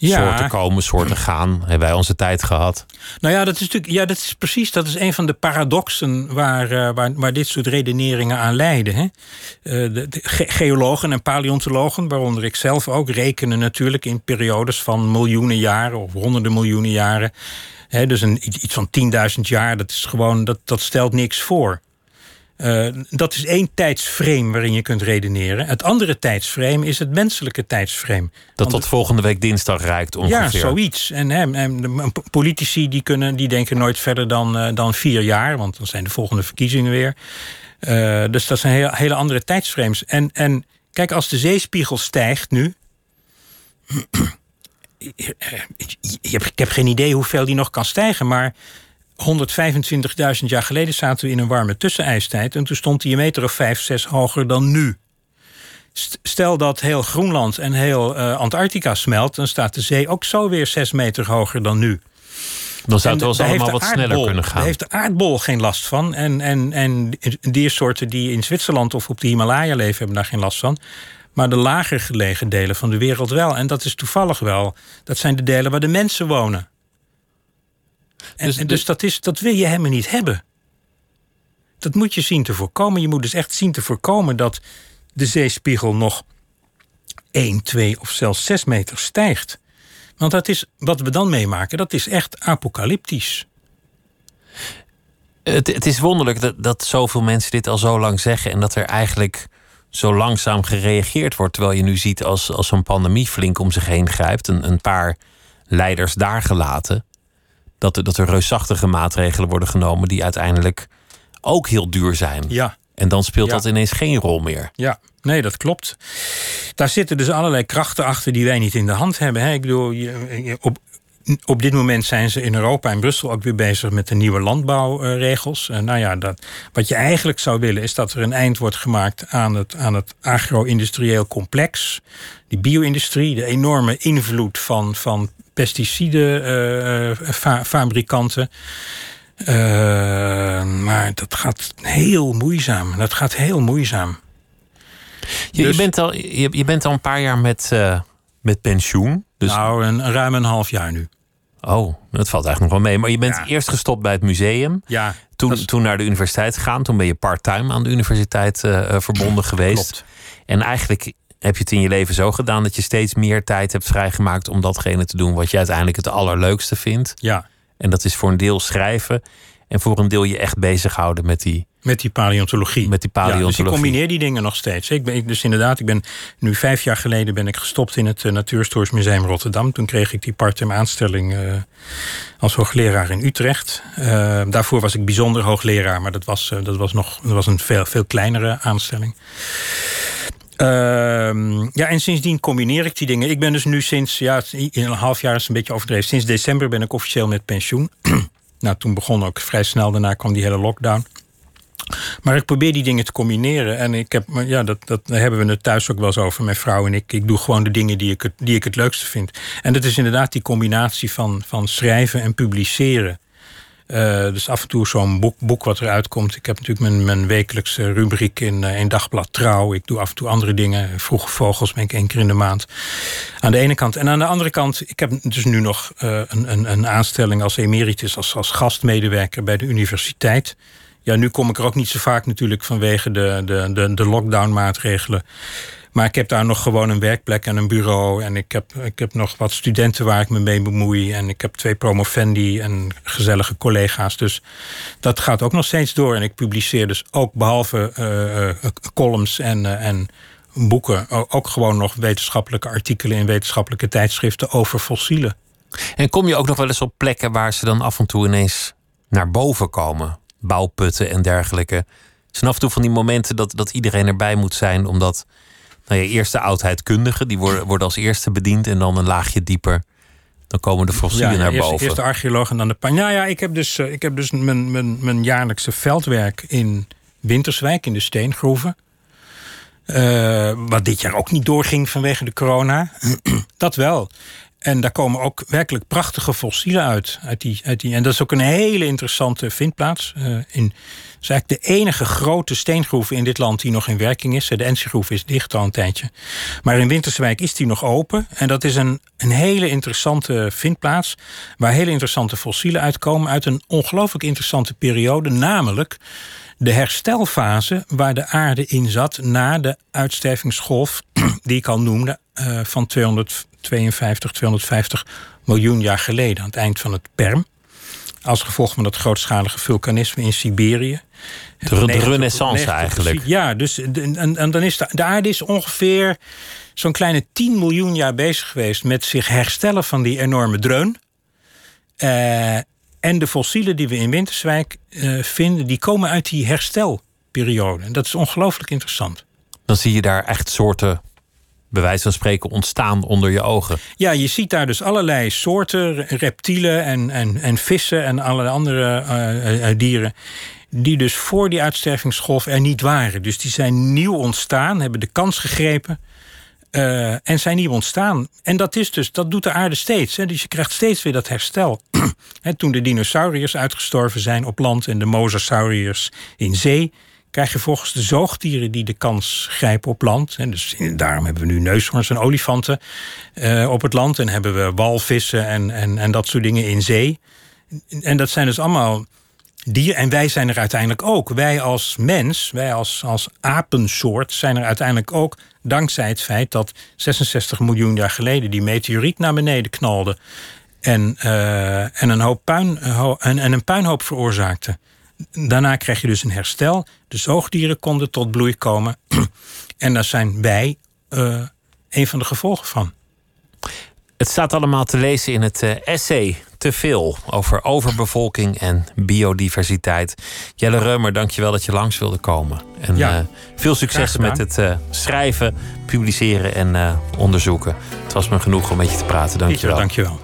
Soorten komen, soorten gaan. Hebben wij onze tijd gehad. Nou ja, dat is natuurlijk, ja, dat is precies, dat is een van de paradoxen waar, eh, waar, waar dit soort redeneringen aan leiden. Hè? Eh, de, de ge- geologen en paleontologen, waaronder ik zelf ook, rekenen natuurlijk in periodes van miljoenen jaren of honderden miljoenen jaren. Hè, dus een, iets iets van 10.000 jaar, dat is gewoon, dat, dat stelt niks voor. Eh, dat is één tijdsframe waarin je kunt redeneren. Het andere tijdsframe is het menselijke tijdsframe. Dat tot volgende week dinsdag reikt ongeveer. Ja, zoiets. En, hè, en politici die, kunnen, die denken nooit verder dan, eh, dan vier jaar, want dan zijn de volgende verkiezingen weer. Eh, dus dat zijn hele, hele andere tijdsframes. En, en kijk, als de zeespiegel stijgt nu. ik heb geen idee hoeveel die nog kan stijgen, maar 125.000 jaar geleden zaten we in een warme tussenijstijd. En toen stond hij een meter of vijf, zes hoger dan nu. St- Stel dat heel Groenland en heel eh, Antarctica smelt, dan staat de zee ook zo weer zes meter hoger dan nu. Dan zou het wel eens allemaal wat sneller kunnen gaan. Daar heeft de aardbol geen last van. En, en, en diersoorten die in Zwitserland of op de Himalaya leven, hebben daar geen last van. Maar de lager gelegen delen van de wereld wel. En dat is toevallig wel. Dat zijn de delen waar de mensen wonen. En Dus- dus, en dus dat, is, dat wil je helemaal niet hebben. Dat moet je zien te voorkomen. Je moet dus echt zien te voorkomen dat de zeespiegel nog 1, 2 of zelfs 6 meter stijgt. Want dat is, wat we dan meemaken, dat is echt apocalyptisch. Het, het is wonderlijk dat, dat zoveel mensen dit al zo lang zeggen en dat er eigenlijk zo langzaam gereageerd wordt. Terwijl je nu ziet als, als zo'n pandemie flink om zich heen grijpt, een, een paar leiders daar gelaten, dat er, dat er reusachtige maatregelen worden genomen die uiteindelijk ook heel duur zijn. Ja, En dan speelt Ja. dat ineens geen rol meer. ja. Nee, dat klopt. Daar zitten dus allerlei krachten achter die wij niet in de hand hebben. Hè? Ik bedoel, op, op dit moment zijn ze in Europa en Brussel ook weer bezig met de nieuwe landbouwregels. En nou ja, dat, wat je eigenlijk zou willen is dat er een eind wordt gemaakt aan het, aan het agro-industrieel complex. Die bio-industrie, de enorme invloed van, van pesticidenfabrikanten. maar dat gaat heel moeizaam. Dat gaat heel moeizaam. Je, Dus- je, bent, al, je, je bent al een paar jaar met, eh, met pensioen. Dus, Nou, een, ruim een half jaar nu. oh, dat valt eigenlijk nog wel mee. Maar je bent Ja. eerst gestopt bij het museum. Ja, Toen, is- toen naar de universiteit gegaan. Toen ben je part-time aan de universiteit eh, eh, verbonden geweest. klopt. En eigenlijk heb je het in je leven zo gedaan dat je steeds meer tijd hebt vrijgemaakt om datgene te doen wat je uiteindelijk het allerleukste vindt. Ja, En dat is voor een deel schrijven. En voor een deel je echt bezighouden met die, met die paleontologie. met die Ja, dus paleontologie. ik combineer die dingen nog steeds. Ik ben, ik- dus inderdaad, ik ben nu vijf jaar geleden ben ik gestopt in het uh, Natuurhistorisch Museum Rotterdam. Toen kreeg ik die part-time aanstelling eh, als hoogleraar in Utrecht. Eh, daarvoor was ik bijzonder hoogleraar, maar dat was, dat was, nog, dat was een veel, veel kleinere aanstelling. Ehm, ja, en sindsdien combineer ik die dingen. Ik ben dus nu sinds, ja, een half jaar is een beetje overdreven. Sinds december ben ik officieel met pensioen. nou, toen begon ook vrij snel, daarna kwam die hele lockdown. Maar ik probeer die dingen te combineren. En ik heb, ja, dat, dat hebben we het thuis ook wel eens over, mijn vrouw en ik. Ik doe gewoon de dingen die ik het, die ik het leukste vind. En dat is inderdaad die combinatie van, van schrijven en publiceren. Uh, dus af en toe zo'n boek, boek wat eruit komt. Ik heb natuurlijk mijn, mijn wekelijkse rubriek in, uh, in Dagblad Trouw. Ik doe af en toe andere dingen. Vroege Vogels ben ik één keer in de maand. Aan de ene kant. En aan de andere kant, ik heb dus nu nog uh, een, een, een aanstelling als emeritus, als, als gastmedewerker bij de universiteit. Ja, nu kom ik er ook niet zo vaak natuurlijk vanwege de, de, de, de lockdown-maatregelen. Maar ik heb daar nog gewoon een werkplek en een bureau. En ik heb, ik heb nog wat studenten waar ik me mee bemoei. En ik heb twee promovendi en gezellige collega's. Dus dat gaat ook nog steeds door. En ik publiceer dus ook behalve uh, uh, columns en, uh, en boeken... ook gewoon nog wetenschappelijke artikelen in wetenschappelijke tijdschriften over fossielen. En kom je ook nog wel eens op plekken waar ze dan af en toe ineens naar boven komen? Bouwputten en dergelijke. Er zijn af en toe van die momenten dat, dat iedereen erbij moet zijn, omdat nou ja, eerst de oudheidkundigen, die worden, worden als eerste bediend en dan een laagje dieper. Dan komen de fossielen ja, naar eerst, boven. Eerst de archeoloog en dan de pan. Ja, ja, ik heb dus, ik heb dus mijn, mijn, mijn jaarlijkse veldwerk in Winterswijk, in de steengroeven. Uh, wat dit jaar ook niet doorging vanwege de corona. dat wel. En daar komen ook werkelijk prachtige fossielen uit. uit, die, uit die, en dat is ook een hele interessante vindplaats. Uh, in, het is eigenlijk de enige grote steengroef in dit land die nog in werking is. De Ensiegroef is dicht al een tijdje. Maar in Winterswijk is die nog open. En dat is een, een hele interessante vindplaats. Waar hele interessante fossielen uitkomen. Uit een ongelooflijk interessante periode. Namelijk de herstelfase waar de aarde in zat na de uitstervingsgolf die ik al noemde uh, van 252, 250 miljoen jaar geleden, aan het eind van het Perm. Als gevolg van dat grootschalige vulkanisme in Siberië. De, de renaissance eigenlijk. Ja, dus en, en dan is de, de aarde is ongeveer zo'n kleine 10 miljoen jaar bezig geweest met zich herstellen van die enorme dreun. Uh, en de fossielen die we in Winterswijk uh, vinden, die komen uit die herstelperiode. En dat is ongelooflijk interessant. Dan zie je daar echt soorten, bij wijze van spreken, ontstaan onder je ogen. Ja, je ziet daar dus allerlei soorten, reptielen en, en, en vissen en allerlei andere uh, uh, dieren. Die dus voor die uitstervingsgolf er niet waren. Dus die zijn nieuw ontstaan, hebben de kans gegrepen. Uh, en zijn nieuw ontstaan. En dat, is dus, dat doet de aarde steeds. Hè? Dus je krijgt steeds weer dat herstel. Toen de dinosauriërs uitgestorven zijn op land en de mosasauriërs in zee, krijg je volgens de zoogdieren die de kans grijpen op land. En dus daarom hebben we nu neushoorns en olifanten uh, op het land. En hebben we walvissen en, en, en dat soort dingen in zee. En dat zijn dus allemaal dieren. En wij zijn er uiteindelijk ook. Wij als mens, wij als, als apensoort, zijn er uiteindelijk ook dankzij het feit dat 66 miljoen jaar geleden die meteoriet naar beneden knalde. En, uh, en, een, hoop puin, en een puinhoop veroorzaakte. Daarna krijg je dus een herstel. De zoogdieren konden tot bloei komen. en daar zijn wij uh, een van de gevolgen van. Het staat allemaal te lezen in het uh, essay Te veel over overbevolking en biodiversiteit. Jelle Reumer, dankjewel dat je langs wilde komen. En ja, uh, veel succes met het uh, schrijven, publiceren en onderzoeken. Het was me genoeg om met je te praten. Dankjewel. Dankjewel.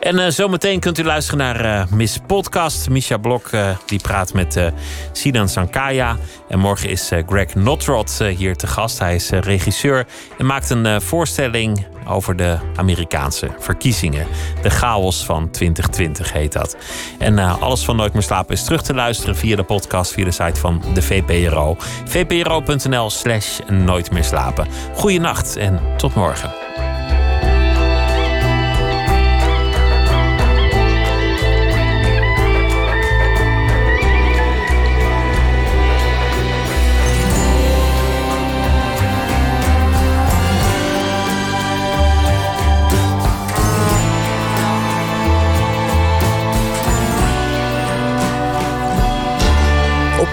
En uh, zometeen kunt u luisteren naar uh, Miss Podcast. Misha Blok uh, die praat met Sinan Sankaya. En morgen is Greg Notrot hier te gast. Hij is regisseur en maakt een voorstelling over de Amerikaanse verkiezingen. De chaos van 2020 heet dat. En alles van Nooit meer slapen is terug te luisteren via de podcast, via de site van de VPRO. vpro.nl slash Nooit meer. Goeienacht en tot morgen.